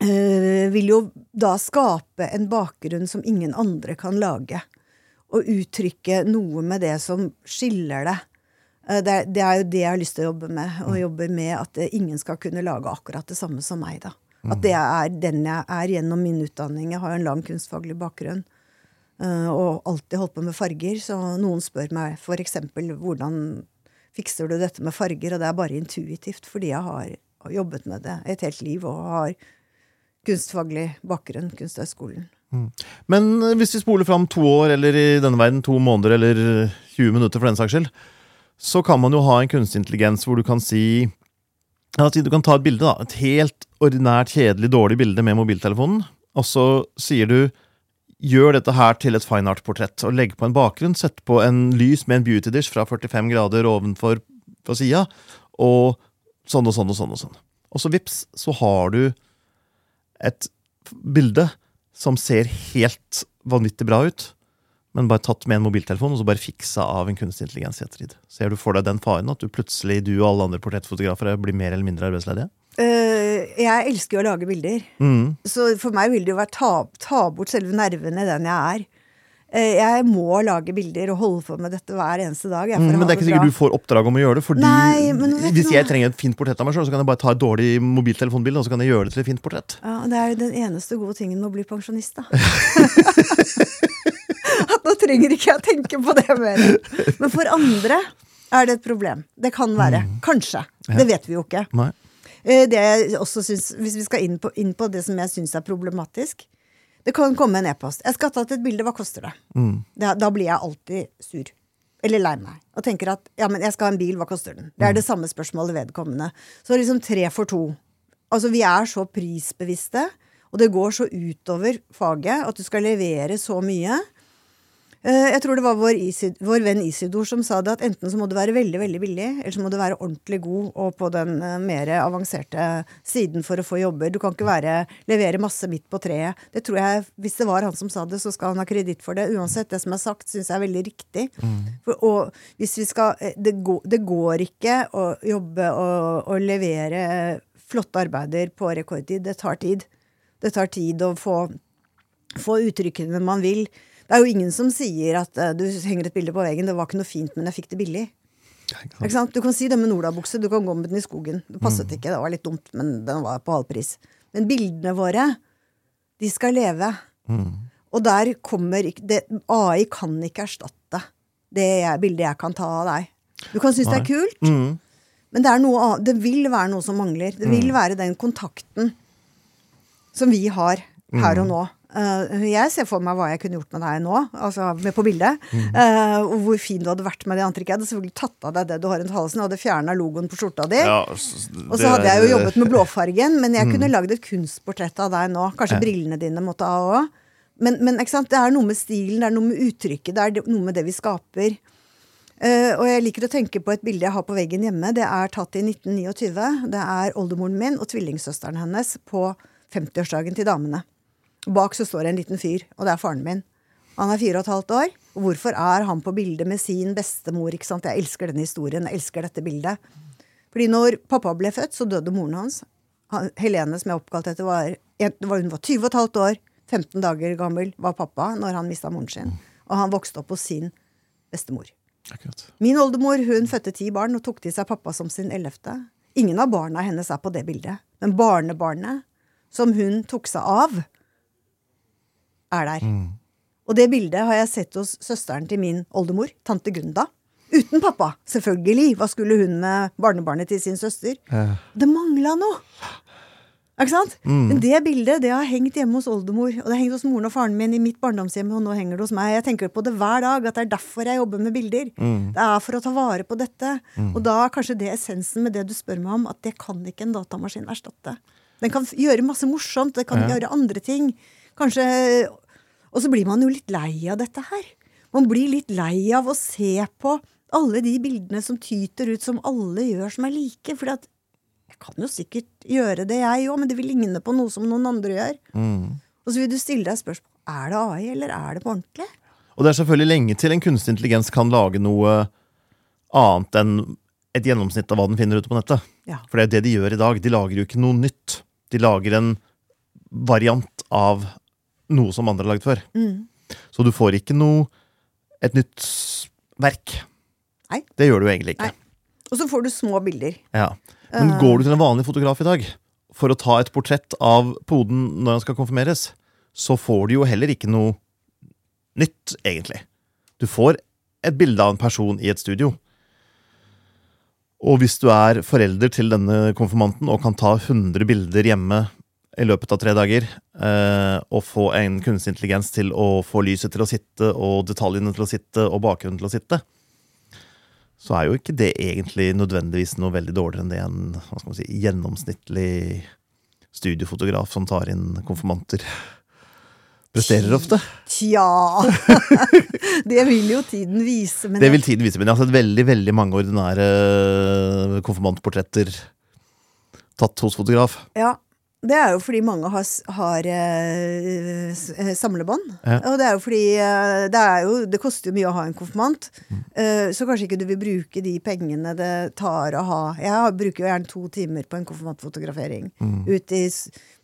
eh, vil jo da skape en bakgrunn som ingen andre kan lage. Og uttrykke noe med det som skiller det. Det er, det er jo det jeg har lyst til å jobbe med. Og jobbe med at ingen skal kunne lage akkurat det samme som meg. da. At det er den jeg er gjennom min utdanning. Jeg har en lang kunstfaglig bakgrunn. og alltid holdt på med farger. Så noen spør meg for eksempel hvordan fikser du dette med farger, og det er bare intuitivt fordi jeg har jobbet med det et helt liv og har kunstfaglig bakgrunn, Kunsthøgskolen. Men eh, hvis vi spoler fram to år, eller i denne verden to måneder, eller 20 minutter for den saks skyld, så kan man jo ha en kunstig intelligens hvor du kan si ja, Du kan ta et bilde, da. Et helt ordinært, kjedelig, dårlig bilde med mobiltelefonen. Og så sier du Gjør dette her til et fine art-portrett, og legg på en bakgrunn. Sett på en lys med en beauty dish fra 45 grader ovenfor på sida, og sånn og sånn og sånn. Og sånn. Og så vips, så har du et bilde som ser helt vanvittig bra ut, men bare tatt med en mobiltelefon og så bare fiksa av en kunstig intelligens i ettertid. Ser du for deg den faren, at du plutselig, du og alle andre portrettfotografer blir mer eller mindre arbeidsledige? Uh, jeg elsker jo å lage bilder. Mm. Så for meg vil det jo være ta, ta bort selve nervene i den jeg er. Eh, jeg må lage bilder og holde på med dette hver eneste dag. Jeg, Mm, men det er ikke sikkert du får oppdrag om å gjøre det. Fordi Nei, Hvis noe? jeg trenger et fint portrett av meg sjøl, så kan jeg bare ta et dårlig mobiltelefonbilde og så kan jeg gjøre det til et fint portrett. Ja, Det er den eneste gode tingen med å bli pensjonist, da. At nå trenger ikke jeg tenke på det mer. Men for andre er det et problem. Det kan være. Kanskje. Det vet vi jo ikke. Nei. Eh, Det jeg også synes, Hvis vi skal inn på, inn på det som jeg syns er problematisk Det kan komme en e-post. 'Jeg skal ha tatt et bilde. Hva koster det?' Mm. Da, da blir jeg alltid sur. Eller lei meg. Og tenker at ja, men jeg skal ha en bil, hva koster den? Det er det samme spørsmålet vedkommende. Så liksom tre for to. Altså, vi er så prisbevisste, og det går så utover faget at du skal levere så mye. Eh, Jeg tror det var vår, Isid, vår venn Isidor som sa det, at enten så må du være veldig veldig billig, eller så må du være ordentlig god og på den eh, mer avanserte siden for å få jobber. Du kan ikke være, levere masse midt på treet. Det tror jeg, Hvis det var han som sa det, så skal han ha kreditt for det. Uansett, det som er sagt, syns jeg er veldig riktig. For, og hvis vi skal eh, det går, det går ikke å jobbe og, og levere flotte arbeider på rekordtid. Det tar tid. Det tar tid å få, få uttrykkene man vil. Det er jo ingen som sier at uh, du henger et bilde på veggen, det var ikke noe fint, men jeg fikk det billig. Sant? Du kan si det med olabukse, du kan gå med den i skogen. Det passet ikke, det var litt dumt, men den var på halv pris. Men bildene våre, de skal leve. Og der kommer det, AI kan ikke erstatte det jeg, bildet jeg kan ta av deg. Du kan synes det er kult, Mm. men det, er noe, det vil være noe som mangler. Det vil være den kontakten som vi har her og nå. Eh, jeg ser for meg hva jeg kunne gjort med deg nå, altså med på bildet. eh, og hvor fin du hadde vært med det antrekket. Jeg hadde selvfølgelig tatt av deg det du har rundt halsen, og hadde fjerna logoen på skjorta di. Ja, Og så hadde jeg jo jobbet med blåfargen, men jeg kunne lagd et kunstportrett av deg nå. Kanskje brillene dine måtte av òg. Men, men det er noe med stilen, det er noe med uttrykket, det er noe med det vi skaper. Uh, og jeg liker å tenke på et bilde jeg har på veggen hjemme. Det er tatt i 1929. Det er oldemoren min og tvillingsøsteren hennes på 50-årsdagen til damene. Bak så står det en liten fyr, og det er faren min. Han er fire og et halvt år. Hvorfor er han på bildet med sin bestemor? ikke sant? Jeg elsker denne historien. Jeg elsker dette bildet. Fordi når pappa ble født, så døde moren hans. Helene, som jeg er oppkalt etter, var, var, hun var 20 og et halvt år. 15 dager gammel var pappa når han mista moren sin. Og han vokste opp hos sin bestemor. Akkurat. Min oldemor hun fødte ti barn og tok til seg pappa som sin ellevte. Ingen av barna hennes er på det bildet, men barnebarnet som hun tok seg av, er der. Og det bildet har jeg sett hos søsteren til min oldemor, tante Gunda. Uten pappa, selvfølgelig. Hva skulle hun med barnebarnet til sin søster? Ja. Det mangla noe! Ikke sant? Men det bildet det har hengt hjemme hos oldemor, og det har hengt hos moren og faren min i mitt barndomshjem, og nå henger det hos meg. Jeg tenker på det hver dag, at det er derfor jeg jobber med bilder. Det er for å ta vare på dette. Og da er kanskje det essensen med det du spør meg om, at det kan ikke en datamaskin erstatte. Den kan gjøre masse morsomt, det kan Ja. gjøre andre ting. Kanskje Og så blir man jo litt lei av dette her. Man blir litt lei av å se på alle de bildene som tyter ut, som alle gjør som er like. For jeg kan jo sikkert gjøre det, jeg òg, men det vil ligne på noe som noen andre gjør. Og så vil du stille deg spørsmål er det AI, eller er det på ordentlig. Og det er selvfølgelig lenge til en kunstig intelligens kan lage noe annet enn et gjennomsnitt av hva den finner ute på nettet. Ja. For det er det de gjør i dag. De lager jo ikke noe nytt. De lager en variant av noe som andre har laget før. Mm. Så du får ikke noe et nytt verk. Nei. Det gjør du jo egentlig ikke. Nei. Og så får du små bilder. Ja. Men går du til en vanlig fotograf i dag for å ta et portrett av poden når han skal konfirmeres, så får du jo heller ikke noe nytt, egentlig. Du får et bilde av en person i et studio. Og hvis du er forelder til denne konfirmanten og kan ta 100 bilder hjemme i løpet av tre dager, eh, og få en kunstig intelligens til å få lyset til å sitte, og detaljene til å sitte, og bakgrunnen til å sitte, så er jo ikke det egentlig nødvendigvis noe veldig dårligere enn det en hva skal man si, gjennomsnittlig studiofotograf som tar inn konfirmanter, presterer ofte. Tja Det vil jo tiden vise. Men Det vil tiden vise, men jeg har sett veldig veldig mange ordinære konfirmantportretter tatt hos fotograf. Ja, det er jo fordi mange har, har eh, eh, samlebånd. Ja. Og det er jo fordi eh, det, er jo, det koster jo mye å ha en konfirmant. Mm. Eh, så kanskje ikke du vil bruke de pengene det tar å ha Jeg bruker jo gjerne to timer på en konfirmantfotografering. Mm. Ute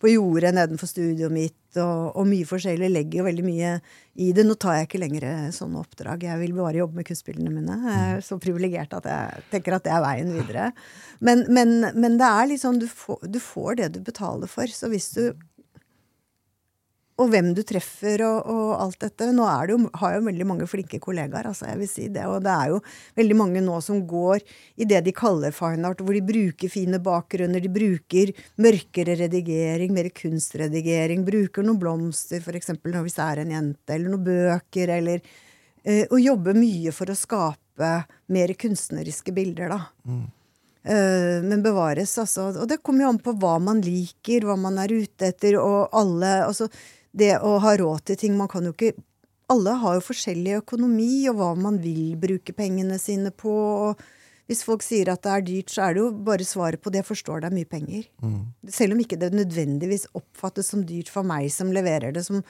på jordet nedenfor studioet mitt, og, og mye forskjellig. Legger jo veldig mye i det. Nå tar jeg ikke lenger eh, sånne oppdrag. Jeg vil bare jobbe med kunstbildene mine. Jeg er så privilegert at jeg tenker at det er veien videre. Men, men, men det er sånn du får, du får det du betaler for. Så hvis du og hvem du treffer og, og alt dette. Nå det jo, har jo veldig mange flinke kollegaer, altså jeg vil si det. Og det er jo veldig mange nå som går i det de kaller fine art, hvor de bruker fine bakgrunner, de bruker mørkere redigering, mer kunstredigering, bruker noen blomster, f.eks. hvis det er en jente, eller noen bøker, eller eh, Og jobber mye for å skape mer kunstneriske bilder, da. Eh, men bevares, altså. Og det kommer jo an på hva man liker, hva man er ute etter, og alle Altså, det å ha råd til ting Man kan jo ikke Alle har jo forskjellig økonomi, og hva man vil bruke pengene sine på. og hvis folk sier at det er dyrt, så er det jo bare svaret på det. Jeg forstår det er mye penger. Selv om ikke det nødvendigvis oppfattes som dyrt for meg som leverer det som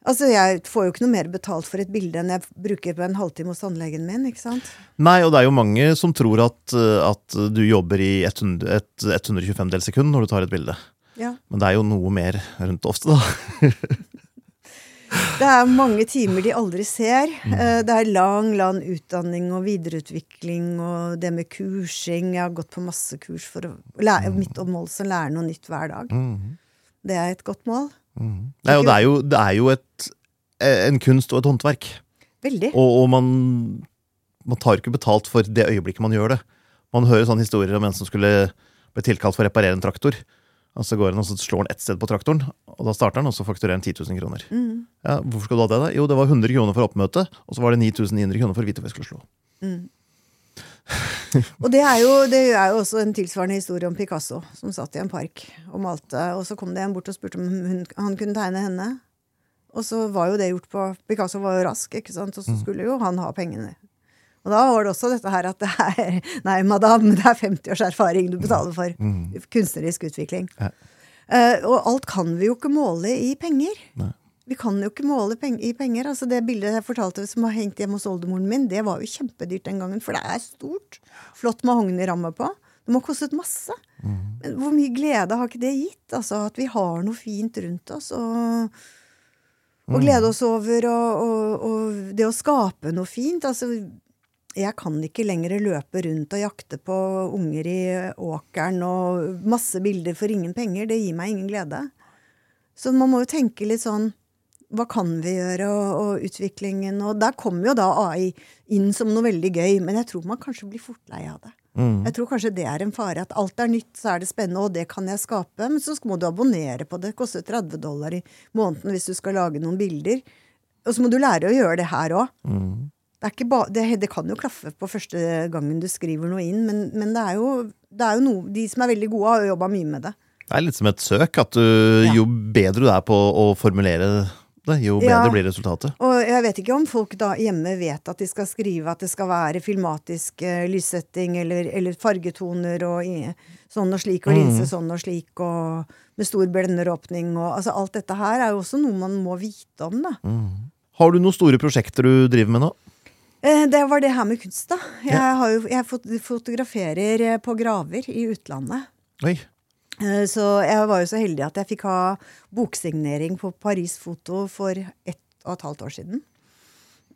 Altså, Jeg får jo ikke noe mer betalt for et bilde enn jeg bruker på en halvtime hos tannlegen min. ikke sant? Nei, og det er jo mange som tror at, at du jobber i 100, et 125 del sekund når du tar et bilde. Ja. Men det er jo noe mer rundt ofte, da. Det er mange timer de aldri ser. Mm. Det er lang, lang utdanning og videreutvikling og det med kursing. Jeg har gått på masse kurs for å lære, mitt mål som lære noe nytt hver dag. Det er et godt mål. Nei, og det er jo, det er jo et, eh, en kunst og et håndverk. Veldig. Og, og man, man tar ikke betalt for det øyeblikket man gjør det. Man hører sånne historier om en som skulle bli tilkalt for å reparere en traktor. Og så går han og så slår han ett sted på traktoren, og da starter han, og så fakturerer han 10 000 kroner. Ja, hvorfor skal du ha det? da? Jo, det var 100 kroner for oppmøte, og så var det 9900 kroner for å vite hva jeg skulle slå. Og det er, jo, det er jo også en tilsvarende historie om Picasso, som satt i en park og malte. Og så kom det en bort og spurte om hun, han kunne tegne henne. Og så var jo det gjort på Picasso var jo rask, ikke sant? og så skulle jo han ha pengene. Og da var det også dette her at det er Nei, madam, det er 50 års erfaring du betaler for. Kunstnerisk utvikling. Ja. Uh, og alt kan vi jo ikke måle i penger. Nei. Vi kan jo ikke måle peng i penger. altså Det bildet jeg fortalte som har hengt hjemme hos oldemoren min, det var jo kjempedyrt den gangen, for det er stort. Flott mahognyramme på. Det må ha kostet masse. Men hvor mye glede har ikke det gitt? Altså At vi har noe fint rundt oss. og og glede oss over og, og, og det å skape noe fint. Altså, jeg kan ikke lenger løpe rundt og jakte på unger i åkeren og masse bilder for ingen penger. Det gir meg ingen glede. Så man må jo tenke litt sånn hva kan vi gjøre, og, og, utviklingen Og der kommer jo da AI inn som noe veldig gøy, men jeg tror man kanskje blir fort lei av det. Mm. Jeg tror kanskje det er en fare. At alt er nytt, så er det spennende, og det kan jeg skape. Men så må du abonnere på det. Det koster 30 dollar i måneden hvis du skal lage noen bilder. Og så må du lære å gjøre det her òg. Mm. Det, det, det, kan jo klaffe på første gangen du skriver noe inn, men, men det, er jo, det, er jo, noe De som er veldig gode, har jo jobba mye med det. Det er litt som et søk. at du, ja. Jo bedre du er på å formulere det, jo bedre ja. blir resultatet. Og jeg vet ikke om folk da hjemme vet at de skal skrive at det skal være filmatisk uh, lyssetting eller, eller, fargetoner og i, sånn og slik og linse mm. sånn og slik og med stor blenderåpning og altså Alt dette her er jo også noe man må vite om, da. Mm. Har du noen store prosjekter du driver med nå? Eh, det var det her med kunst, da. Jeg, jo, jeg fotograferer eh, på graver i utlandet. Oi. Eh, så jeg var jo så heldig at jeg fikk ha boksignering på Paris Foto for ett og et halvt år siden.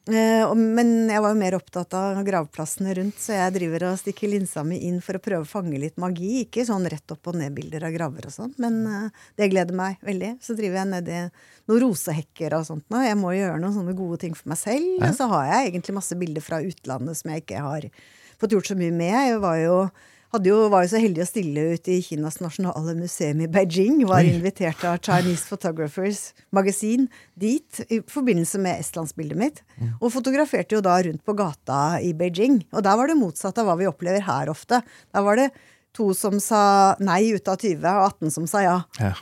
Eh, men jeg var jo mer opptatt av gravplassene rundt, så jeg driver og stikker linsa mi inn for å prøve å fange litt magi. Ikke sånn rett opp og ned-bilder av graver og sånn, men eh, det gleder meg veldig. Så driver jeg nedi noen rosehekker og sånt nå. Jeg må gjøre noen sånne gode ting for meg selv. Og så har jeg egentlig masse bilder fra utlandet som jeg ikke har fått gjort så mye med. Jeg var jo jo, var jo så heldig å stille ut i Kinas nasjonale museum i Beijing. Var invitert av Chinese Photographers Magasin dit i forbindelse med estlandsbildet mitt. Og fotograferte jo da rundt på gata i Beijing. Og der var det motsatt av hva vi opplever her ofte. Der var det to som sa nei ut av 20, og 18 som sa ja. ja.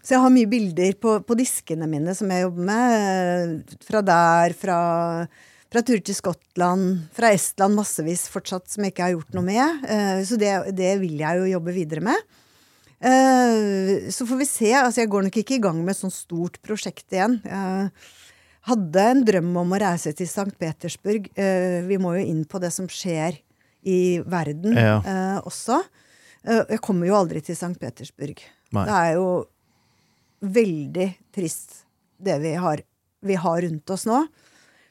Så jeg har mye bilder på, på diskene mine som jeg jobber med. Fra der, fra fra tur til Skottland, fra Estland massevis fortsatt, som jeg ikke har gjort noe med. Uh, så det, det, vil jeg jo jobbe videre med. Uh, så får vi se. altså Jeg går nok ikke i gang med et sånt stort prosjekt igjen. Jeg hadde en drøm om å reise til St. Petersburg. Vi må jo inn på det som skjer i verden ja. også. jeg kommer jo aldri til St. Petersburg. Nei. Det er jo veldig trist, det vi har, vi har rundt oss nå.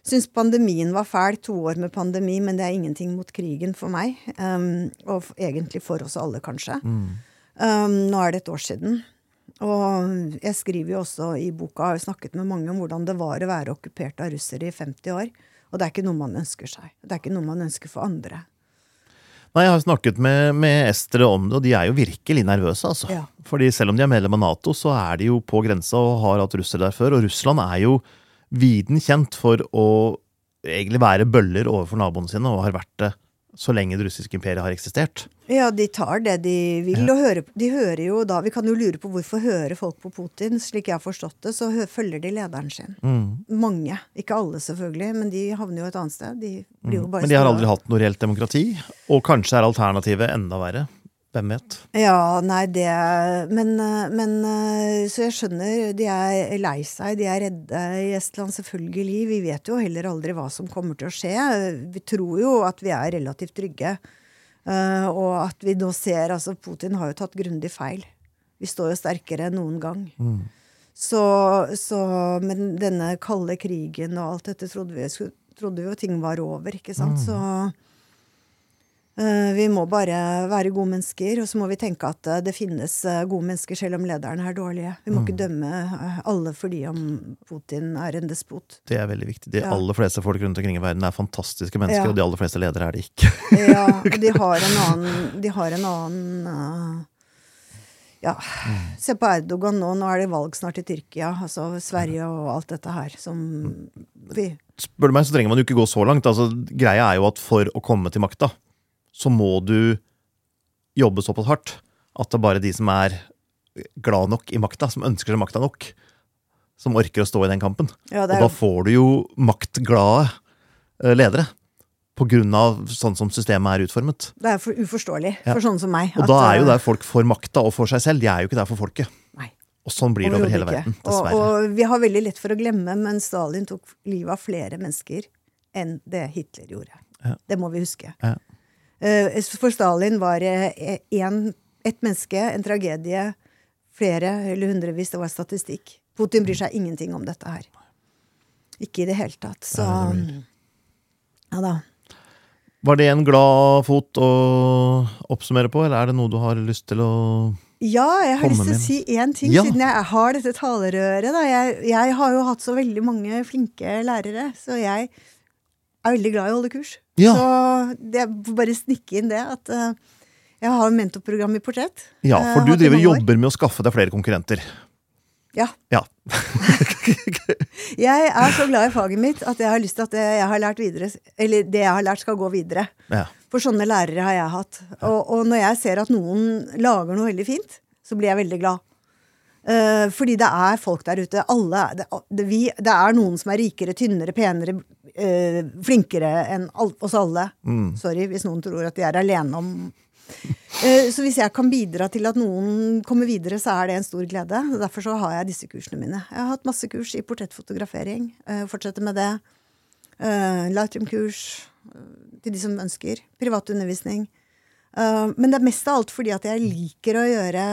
Syns pandemien var fæl. To år med pandemi, men det er ingenting mot krigen for meg. Um, og egentlig for oss alle, kanskje. Mm. Um, nå er det et år siden. Og jeg skriver jo også i boka, har snakket med mange om hvordan det var å være okkupert av russere i 50 år. Og det er ikke noe man ønsker seg. Det er ikke noe man ønsker for andre. Nei, Jeg har snakket med, med estere om det, og de er jo virkelig nervøse. altså. Ja. Fordi selv om de er medlem av Nato, så er de jo på grensa og har hatt russere der før. Og Russland er jo viden kjent for å egentlig være bøller overfor naboene sine, og har vært det så lenge det russiske imperiet har eksistert. Ja, de tar det de vil. Ja. og hører, De hører jo da Vi kan jo lure på hvorfor hører folk på Putin. Slik jeg har forstått det, så følger de lederen sin. Mm. Mange. Ikke alle, selvfølgelig, men de havner jo et annet sted. De mm. men de har aldri hatt noe reelt demokrati? Og kanskje er alternativet enda verre? Hvem vet? Ja, nei, det men, men, Så jeg skjønner. De er lei seg, de er redde i Estland, selvfølgelig. Vi vet jo heller aldri hva som kommer til å skje. Vi tror jo at vi er relativt trygge. Uh, og at vi nå ser Altså, Putin har jo tatt grundig feil. Vi står jo sterkere enn noen gang. Mm. Så, så, Men denne kalde krigen og alt dette trodde vi, trodde vi jo ting var over, ikke sant? Mm. Så Eh, vi må bare være gode mennesker, og så må vi tenke at eh, det finnes eh, gode mennesker selv om lederne er dårlige. Vi må mm. ikke dømme alle fordi om Putin er en despot. Det er veldig viktig. De ja. aller fleste folk rundt omkring i verden er fantastiske mennesker, ja. og de aller fleste ledere er det ikke. ja, de har en annen, de har en annen ja. Mm. Se på Erdogan nå. Nå er det valg snart i Tyrkia. Altså Sverige og alt dette her som vi Spør du meg, så trenger man jo ikke gå så langt. Altså, greia er jo at for å komme til makta, så må du jobbe såpass hardt at det er bare de som er glad nok i makta, som ønsker seg makta nok, som orker å stå i den kampen. Ja, og da får du jo maktglade eh, ledere. På grunn av sånn som systemet er utformet. Det er for uforståelig ja. for sånne som meg. Og da er jo eh, der folk får makta og for seg selv. De er jo ikke der for folket. Nei. Og sånn blir det over hele verden. Dessverre. Og, og, vi har veldig lett for å glemme, men Stalin tok livet av flere mennesker enn det Hitler gjorde. Ja. Det må vi huske. Ja. Eh, for Stalin var det ett menneske, en tragedie, flere eller hundrevis. Det var statistikk. Putin bryr seg ingenting om dette her. Ikke i det hele tatt. Så Ja da. Var det en glad fot å oppsummere på, eller er det noe du har lyst til å Ja, jeg har lyst til å si én ting, Ja. siden jeg har dette talerøret. Jeg, jeg har jo hatt så veldig mange flinke lærere, så jeg er veldig glad i å holde kurs. Ja. Så det får bare snikke inn det at Uh, jeg har mentorprogram i portrett. Ja, Eh, for du driver jobber med å skaffe deg flere konkurrenter. Ja. Ja. Jeg er så glad i faget mitt at jeg har lyst til at det jeg har lært videre, eller det jeg har lært, skal gå videre. ja. For sånne lærere har jeg hatt. Og, og når jeg ser at noen lager noe veldig fint, så blir jeg veldig glad. Uh, fordi det er folk der ute. Alle, det, det, vi, det er noen som er rikere, tynnere, penere, eh, flinkere enn all, oss alle. Sorry hvis noen tror at de er alene om Eh, Så hvis jeg kan bidra til at noen kommer videre, så er det en stor glede. Derfor så har jeg disse kursene mine. Jeg har hatt masse kurs i portrettfotografering. eh, Fortsetter med det. Lightroom-kurs til de som ønsker. Privat undervisning. Eh, Men det er mest av alt fordi at jeg liker å gjøre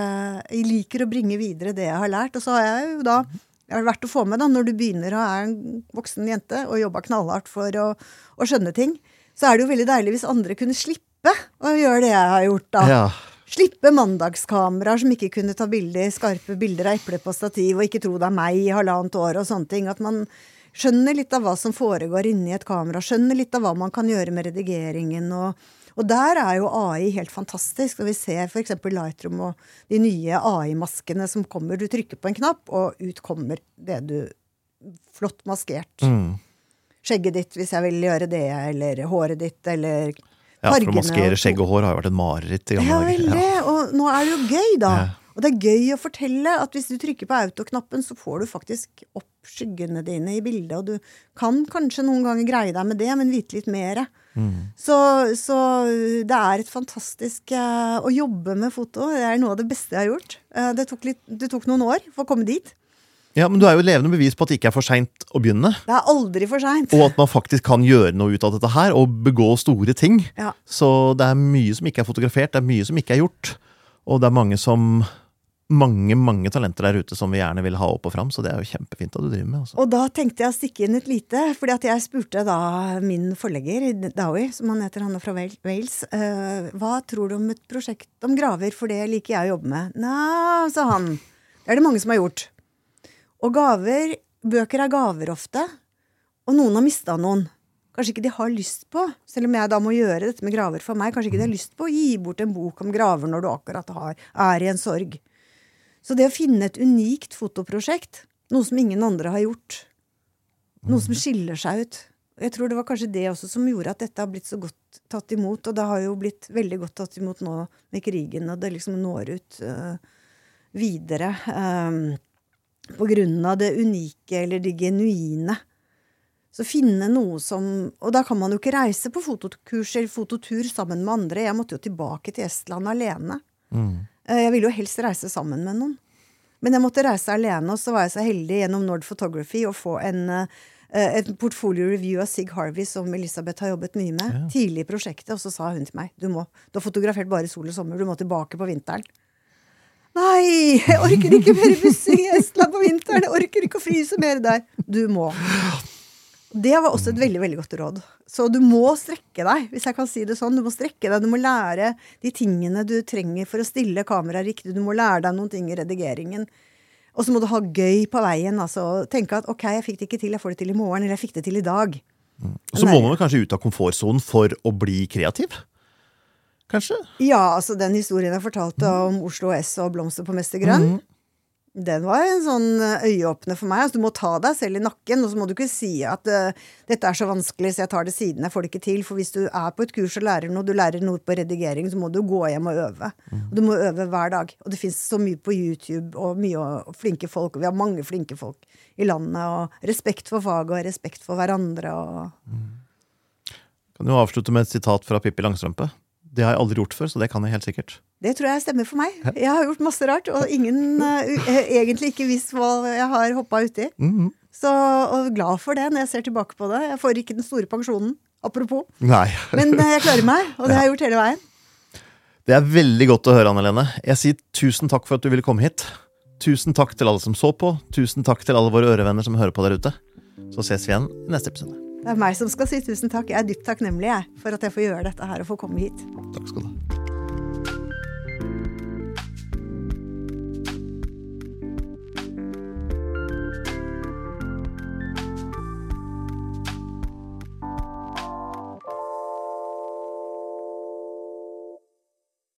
Jeg liker å bringe videre det jeg har lært. Og så har jeg jo da det verdt å få med da, Når du begynner å er en voksen jente og jobber knallhardt for å, å skjønne ting, så er det jo veldig deilig hvis andre kunne slippe å gjøre det jeg har gjort. da. ja. Slippe mandagskameraer som ikke kunne ta bilder, skarpe bilder av eple på stativ, og ikke tro det er meg i halvannet år og sånne ting. At man skjønner litt av hva som foregår inni et kamera. Skjønner litt av hva man kan gjøre med redigeringen. Og, og der er jo AI helt fantastisk. Når vi ser f.eks. Lightroom og de nye AI-maskene som kommer. Du trykker på en knapp, og ut kommer det du Flott maskert. Mm. Skjegget ditt, hvis jeg vil gjøre det, eller håret ditt, eller ja, for å maskere skjegg og hår har jo vært et mareritt i ja, gamle dager. veldig. Og nå er det jo gøy, da. Ja. Og det er gøy å fortelle at hvis du trykker på autoknappen, så får du faktisk opp skyggene dine i bildet. Og du kan kanskje noen ganger greie deg med det, men vite litt mer. Mm. Så, så det er et fantastisk uh, Å jobbe med foto det er noe av det beste jeg har gjort. Uh, det, tok litt, det tok noen år for å komme dit. Ja, Men du er jo levende bevis på at det ikke er for seint å begynne. Det er aldri for sent. Og at man faktisk kan gjøre noe ut av dette her, og begå store ting. Ja. Så det er mye som ikke er fotografert, det er mye som ikke er gjort. Og det er mange som mange mange talenter der ute som vi gjerne vil ha opp og fram, så det er jo kjempefint at du driver med. Også. Og da tenkte jeg å stikke inn et lite, fordi at jeg spurte da min forlegger, Dowie, som han heter, han er fra Wales, uh, hva tror du om et prosjekt om graver, for det liker jeg å jobbe med. Nei, sa han, det er det mange som har gjort. Og gaver, bøker er gaver ofte, og noen har mista noen. Kanskje ikke de har lyst på, selv om jeg da må gjøre dette med graver for meg, kanskje ikke de har lyst på å gi bort en bok om graver når du akkurat har, er i en sorg. Så det å finne et unikt fotoprosjekt, noe som ingen andre har gjort, noe som skiller seg ut Jeg tror det var kanskje det også som gjorde at dette har blitt så godt tatt imot. Og det har jo blitt veldig godt tatt imot nå med krigen, og det liksom når ut uh, videre. Um, på grunn av det unike eller det genuine. Så finne noe som Og da kan man jo ikke reise på fotokurs eller fototur sammen med andre. Jeg måtte jo tilbake til Estland alene. Mm. Eh, Jeg ville jo helst reise sammen med noen. Men jeg måtte reise alene, og så var jeg så heldig gjennom Nord Photography å få en, eh, et portfolio review av Sig Harvey, som Elisabeth har jobbet mye med, Ja. tidlig i prosjektet. Og så sa hun til meg du, må, du har fotografert bare sol og sommer, du må tilbake på vinteren. Nei, jeg orker ikke mer bussing i Estland på vinteren! Jeg orker ikke å fryse mer der! Du må. Det var også et veldig veldig godt råd. Så du må strekke deg, hvis jeg kan si det sånn. Du må strekke deg, du må lære de tingene du trenger for å stille kameraet riktig. Du må lære deg noen ting i redigeringen. Og så må du ha gøy på veien. altså Tenke at ok, jeg fikk det ikke til, jeg får det til i morgen, eller jeg fikk det til i dag. Og så må man kanskje ut av komfortsonen for å bli kreativ? Kanskje? Ja, altså den historien jeg fortalte om Oslo S og blomster på Mester Grønn, den var en sånn eh, øyeåpner for meg. Altså, du må ta deg selv i nakken, og så må du ikke si at uh, dette er så vanskelig, så jeg tar det siden, jeg får det ikke til. For hvis du er på et kurs og lærer noe, du lærer noe på redigering, så må du gå hjem og øve. Og du må øve hver dag. Og det fins så mye på YouTube, og mye og flinke folk, og vi har mange flinke folk i landet, og respekt for faget og respekt for hverandre og Kan jo avslutte med et sitat fra Pippi Langstrømpe. Det har jeg aldri gjort før, så det kan jeg helt sikkert. Det tror jeg stemmer for meg. Jeg har gjort masse rart, og ingen uh, egentlig ikke visst hva jeg har hoppa uti. Mhm. Så og glad for det når jeg ser tilbake på det. Jeg får ikke den store pensjonen, apropos. Nei. Men eh, jeg klarer meg, og det har jeg gjort hele veien. Det er veldig godt å høre, Anne Lene. Jeg sier tusen takk for at du ville komme hit. Tusen takk til alle som så på. Tusen takk til alle våre ørevenner som hører på der ute. Så ses vi igjen i neste episode. Det er meg som skal si tusen takk. Jeg er dypt takknemlig jeg, for at jeg får gjøre dette her og få komme hit. Takk skal du ha.